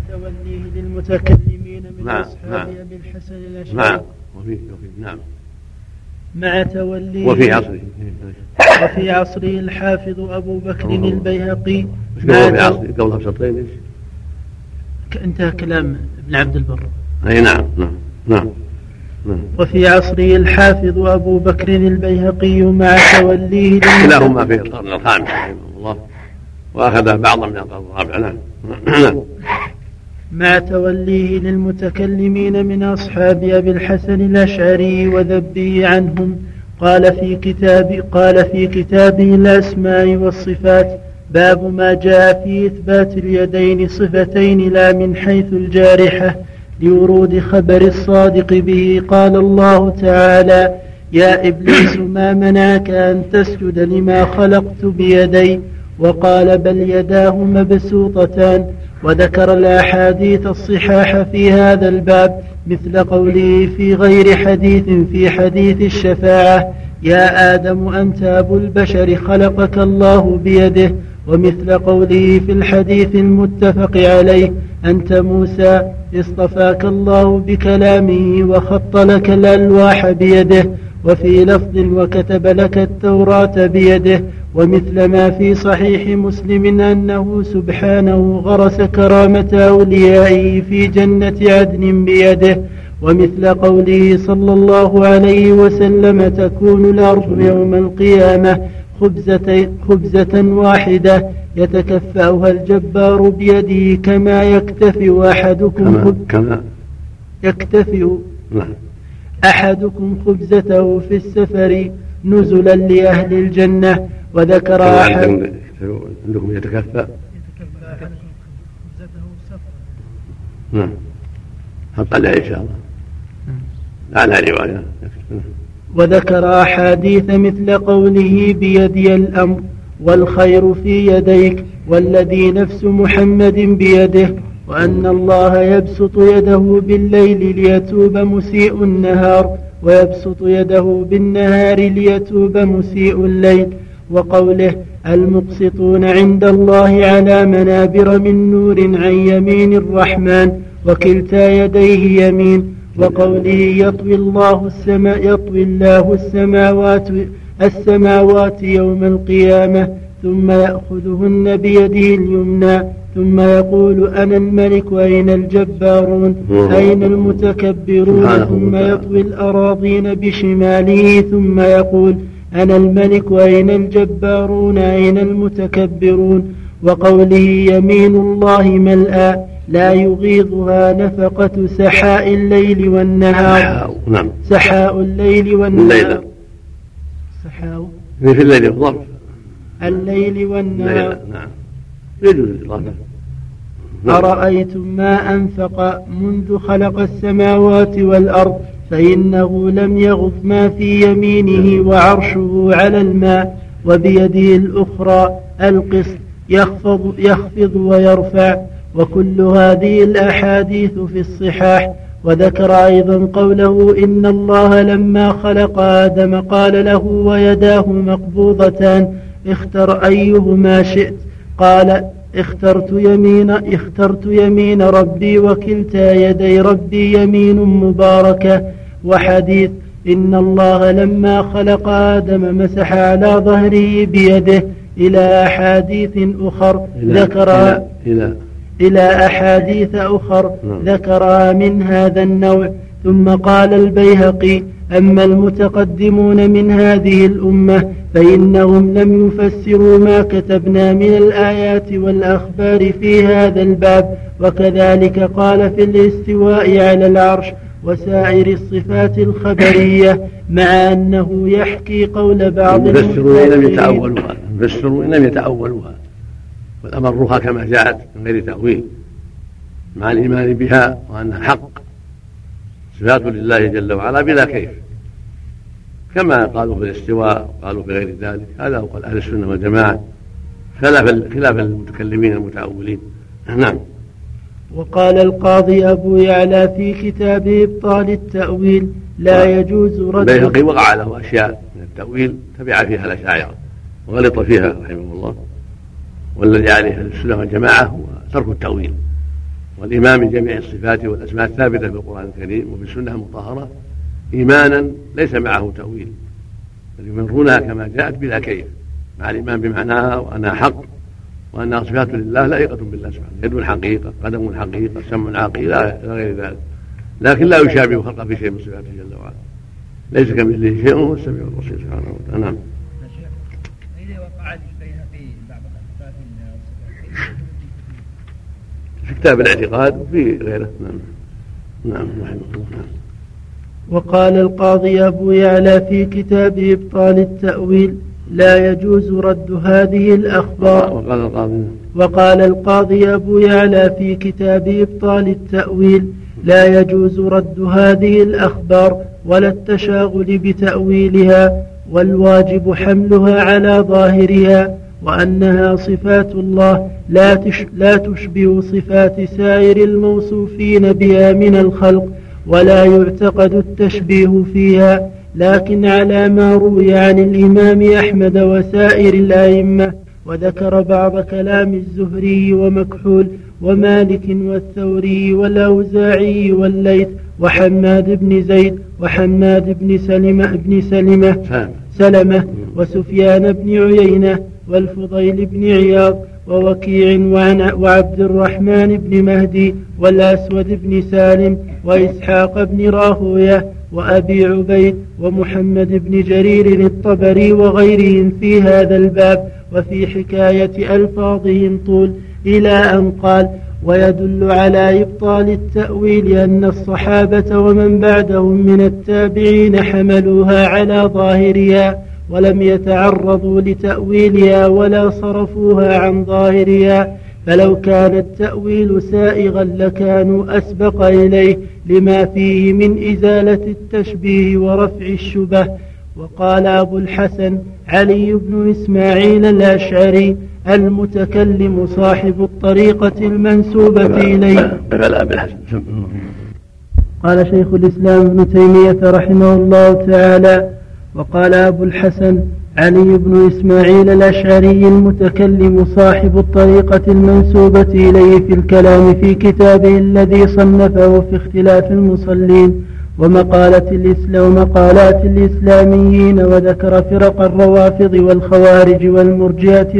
توليه للمتكلمين من نعم أصحاب نعم. أبي الحسن الأشعري نعم. وفي وفي نعم. مع توليه وفي عصره. وفي عصره الحافظ أبو بكر البيهقي. قبلها بشرطين إيش؟ انتهى كلام ابن عبد البر. أي نعم نعم نعم نعم. وفي عصره الحافظ أبو بكر البيهقي مع توليه كلاهما في القرن الخامس رحمه الله وأخذ بعضا من القرن الرابع نعم نعم مع توليه للمتكلمين من أصحاب أبي الحسن الأشعري وذبه عنهم قال في كتاب قال في كتابه الأسماء والصفات باب ما جاء في إثبات اليدين صفتين لا من حيث الجارحة لورود خبر الصادق به قال الله تعالى يا إبليس ما منعك أن تسجد لما خلقت بيدي؟ وقال بل يداه مبسوطتان. وذكر الأحاديث الصحاح في هذا الباب مثل قوله في غير حديث في حديث الشفاعة يا آدم أنت أبو البشر خلقك الله بيده. ومثل قوله في الحديث المتفق عليه أنت موسى اصطفاك الله بكلامه وخط لك الألواح بيده وفي لفظ وكتب لك التوراة بيده ومثل ما في صحيح مسلم أنه سبحانه غرس كرامة أوليائه في جنة عدن بيده ومثل قوله صلى الله عليه وسلم تكون الأرض يوم القيامة خبزة, خبزة واحدة. يتكفأها الجبار بيده كما يكتفئ أحدكم كما يكتفئ نعم. أحدكم خبزته في السفر نزلا لأهل الجنة وذكر أحد عندكم يتكفى نعم. حق عليه إن شاء الله. على رواية. وذكر أحاديث مثل قوله بيدي الأمر والخير في يديك والذي نفس محمد بيده وأن الله يبسط يده بالليل ليتوب مسيء النهار ويبسط يده بالنهار ليتوب مسيء الليل. وقوله المقسطون عند الله على منابر من نور عن يمين الرحمن وكلتا يديه يمين. وقوله يطوي الله السماء يطوي الله السماوات السماوات يوم القيامة ثم يأخذهن بيده اليمنى ثم يقول أنا الملك وأين الجبارون؟ أين المتكبرون؟ ثم يطوي الأراضين بشماله ثم يقول أنا الملك وأين الجبارون؟ أين المتكبرون؟ وقوله يمين الله ملأى لا يغيضها نفقة سحاء الليل والنهار. نعم. سحاء الليل والنهار. سحاء في الليل الظرف الليل والنهار. نعم. يجوز الإضافة نعم. أرأيتم ما أنفق منذ خلق السماوات والأرض؟ فإنه لم يغض ما في يمينه وعرشه على الماء وبيده الأخرى القسط يخفض, يخفض ويرفع. وكل هذه الأحاديث في الصحاح وذكر أيضا قوله إن الله لما خلق آدم قال له ويداه مقبوضتان اختر أيهما شئت قال اخترت يمين اخترت يمين ربي وكلتا يدي ربي يمين مباركة وحديث إن الله لما خلق آدم مسح على ظهره بيده إلى أحاديث أخر ذكرها إلى, إلى أحاديث أخر نعم. ذكرها من هذا النوع. ثم قال البيهقي أما المتقدمون من هذه الأمة فإنهم لم يفسروا ما كتبنا من الآيات والأخبار في هذا الباب. وكذلك قال في الاستواء على العرش وسائر الصفات الخبرية مع أنه يحكي قول بعض المفسرون لم يتأولوها المفسرون لم يتأولوها. بل كما جاءت من غير تأويل مع الإيمان بها وأنها حق صفات لله جل وعلا بلا كيف. كما قالوا في الاستواء قالوا في غير ذلك هذا هو قول أهل السنة والجماعة خلاف خلاف المتكلمين المتاولين نعم. وقال القاضي أبو يعلى في كتابه إبطال التأويل لا يجوز رد البيهقي وقع له أشياء من التأويل تبع فيها الأشاعرة وغلط فيها رحمه الله. والذي عليه أهل السنة والجماعة هو ترك التأويل. والإيمان بجميع الصفات والأسماء الثابتة في القرآن الكريم وفي السنة المطهرة إيمانا ليس معه تأويل. بل يمرونها كما جاءت بلا كيف. مع الإيمان بمعناها وأنها حق وأنها صفات لله لائقة بالله سبحانه يد حقيقة قدم حقيقة سمع عقيل إلى غير ذلك. لكن لا يشابه خلقه في شيء من صفاته جل وعلا. ليس كمثله شيء وهو السميع البصير سبحانه وتعالى. نعم. في كتاب الاعتقاد وفي غيره. نعم. نعم رحمه الله. نعم وقال القاضي أبو يعلى في كتاب إبطال التأويل لا يجوز رد هذه الأخبار. وقال القاضي وقال القاضي أبو يعلى في كتاب إبطال التأويل لا يجوز رد هذه الأخبار ولا التشاغل بتأويلها والواجب حملها على ظاهرها. وأنها صفات الله لا, لا تشبه صفات سائر الموصوفين بها من الخلق ولا يعتقد التشبيه فيها لكن على ما روي عن الإمام أحمد وسائر الأئمة وذكر بعض كلام الزهري ومكحول ومالك والثوري والأوزاعي والليث وحماد بن زيد وحماد بن سلمة بن سلمة سلمة وسفيان بن عيينة والفضيل بن عياض ووكيع وعبد الرحمن بن مهدي والأسود بن سالم وإسحاق بن راهوية وأبي عبيد ومحمد بن جرير الطبري وغيرهم في هذا الباب وفي حكاية ألفاظهم طول إلى أن قال ويدل على إبطال التأويل أن الصحابة ومن بعدهم من التابعين حملوها على ظاهرها. ولم يتعرضوا لتأويلها ولا صرفوها عن ظاهرها فلو كان التأويل سائغا لكانوا أسبق إليه لما فيه من إزالة التشبيه ورفع الشبه. وقال أبو الحسن علي بن إسماعيل الأشعري المتكلم صاحب الطريقة المنسوبة إليه. قال شيخ الإسلام ابن تيمية رحمه الله تعالى وقال أبو الحسن علي بن إسماعيل الأشعري المتكلم صاحب الطريقة المنسوبة إليه في الكلام في كتابه الذي صنفه في اختلاف المصلين ومقالة الإسلام ومقالات الإسلاميين وذكر فرق الروافض والخوارج والمرجئة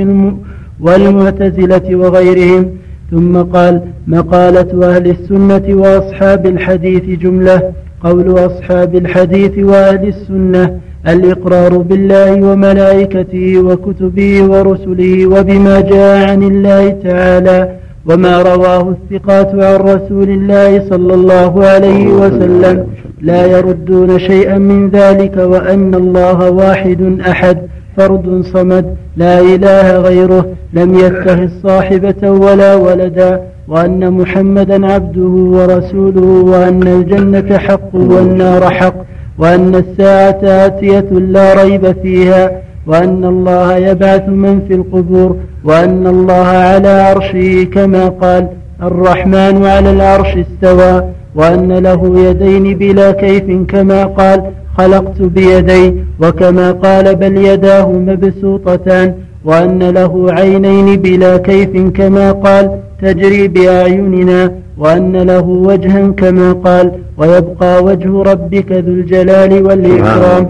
والمعتزلة وغيرهم. ثم قال مقالة أهل السنة وأصحاب الحديث جملة قول أصحاب الحديث وأهل السنة. الإقرار بالله وملائكته وكتبه ورسله وبما جاء عن الله تعالى وما رواه الثقات عن رسول الله صلى الله عليه وسلم. لا يردون شيئا من ذلك وأن الله واحد أحد فرد صمد لا إله غيره لم يتخذ صاحبة ولا ولدا وأن محمدا عبده ورسوله وأن الجنة حق والنار حق. وأن الساعة آتية لا ريب فيها وأن الله يبعث من في القبور وأن الله على عرشه كما قال الرحمن على العرش استوى وأن له يدين بلا كيف كما قال خلقت بيدي وكما قال بل يداه مبسوطتان وأن له عينين بلا كيف كما قال تجري بأعيننا. وأن له وجها كما قال ويبقى وجه ربك ذو الجلال والإكرام.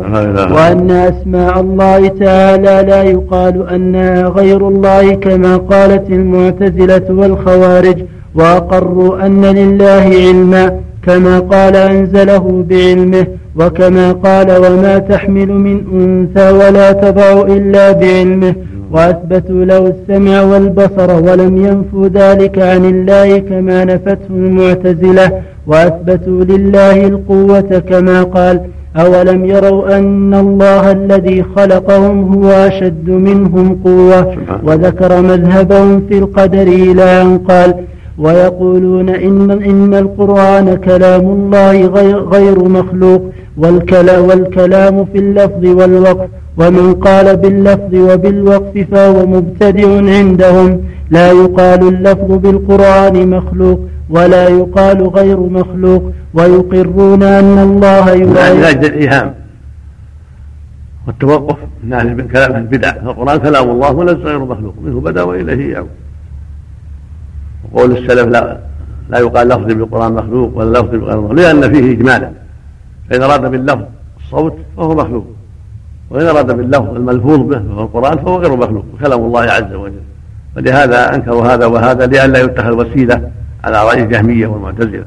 وأن أسماء الله تعالى لا يقال أنها غير الله كما قالت المعتزلة والخوارج. وأقروا أن لله علما. كما قال أنزله بعلمه وكما قال وما تحمل من أنثى ولا تضع إلا بعلمه. وأثبتوا له السمع والبصر ولم ينفوا ذلك عن الله كما نفته المعتزلة. وأثبتوا لله القوة كما قال أولم يروا أن الله الذي خلقهم هو أشد منهم قوة؟ وذكر مذهبهم في القدر إلى أن قال ويقولون إن, إن القرآن كلام الله غير مخلوق والكلام في اللفظ والوقف ومن قال باللفظ وبالوقف فهو مبتدع عندهم. لا يقال اللفظ بالقرآن مخلوق ولا يقال غير مخلوق ويقرون أن الله يبالغ الإيهام والتوقف من أهل كلام البدع القرآن كلام الله وليس غير مخلوق منه بدأ وإليه يعود. وقول السلف لا لا يقال لفظ بالقرآن مخلوق ولا لفظ بغير مخلوق. لأن فيه إجمالا. فإذا أراد باللفظ الصوت فهو مخلوق. وإن أراد باللفظ الملفوظ به في القرآن فهو غير مخلوق. كلام الله عز وجل. ولهذا أنكروا هذا وهذا لئلا يتخذ وسيلة على رأي الجهمية والمعتزلة.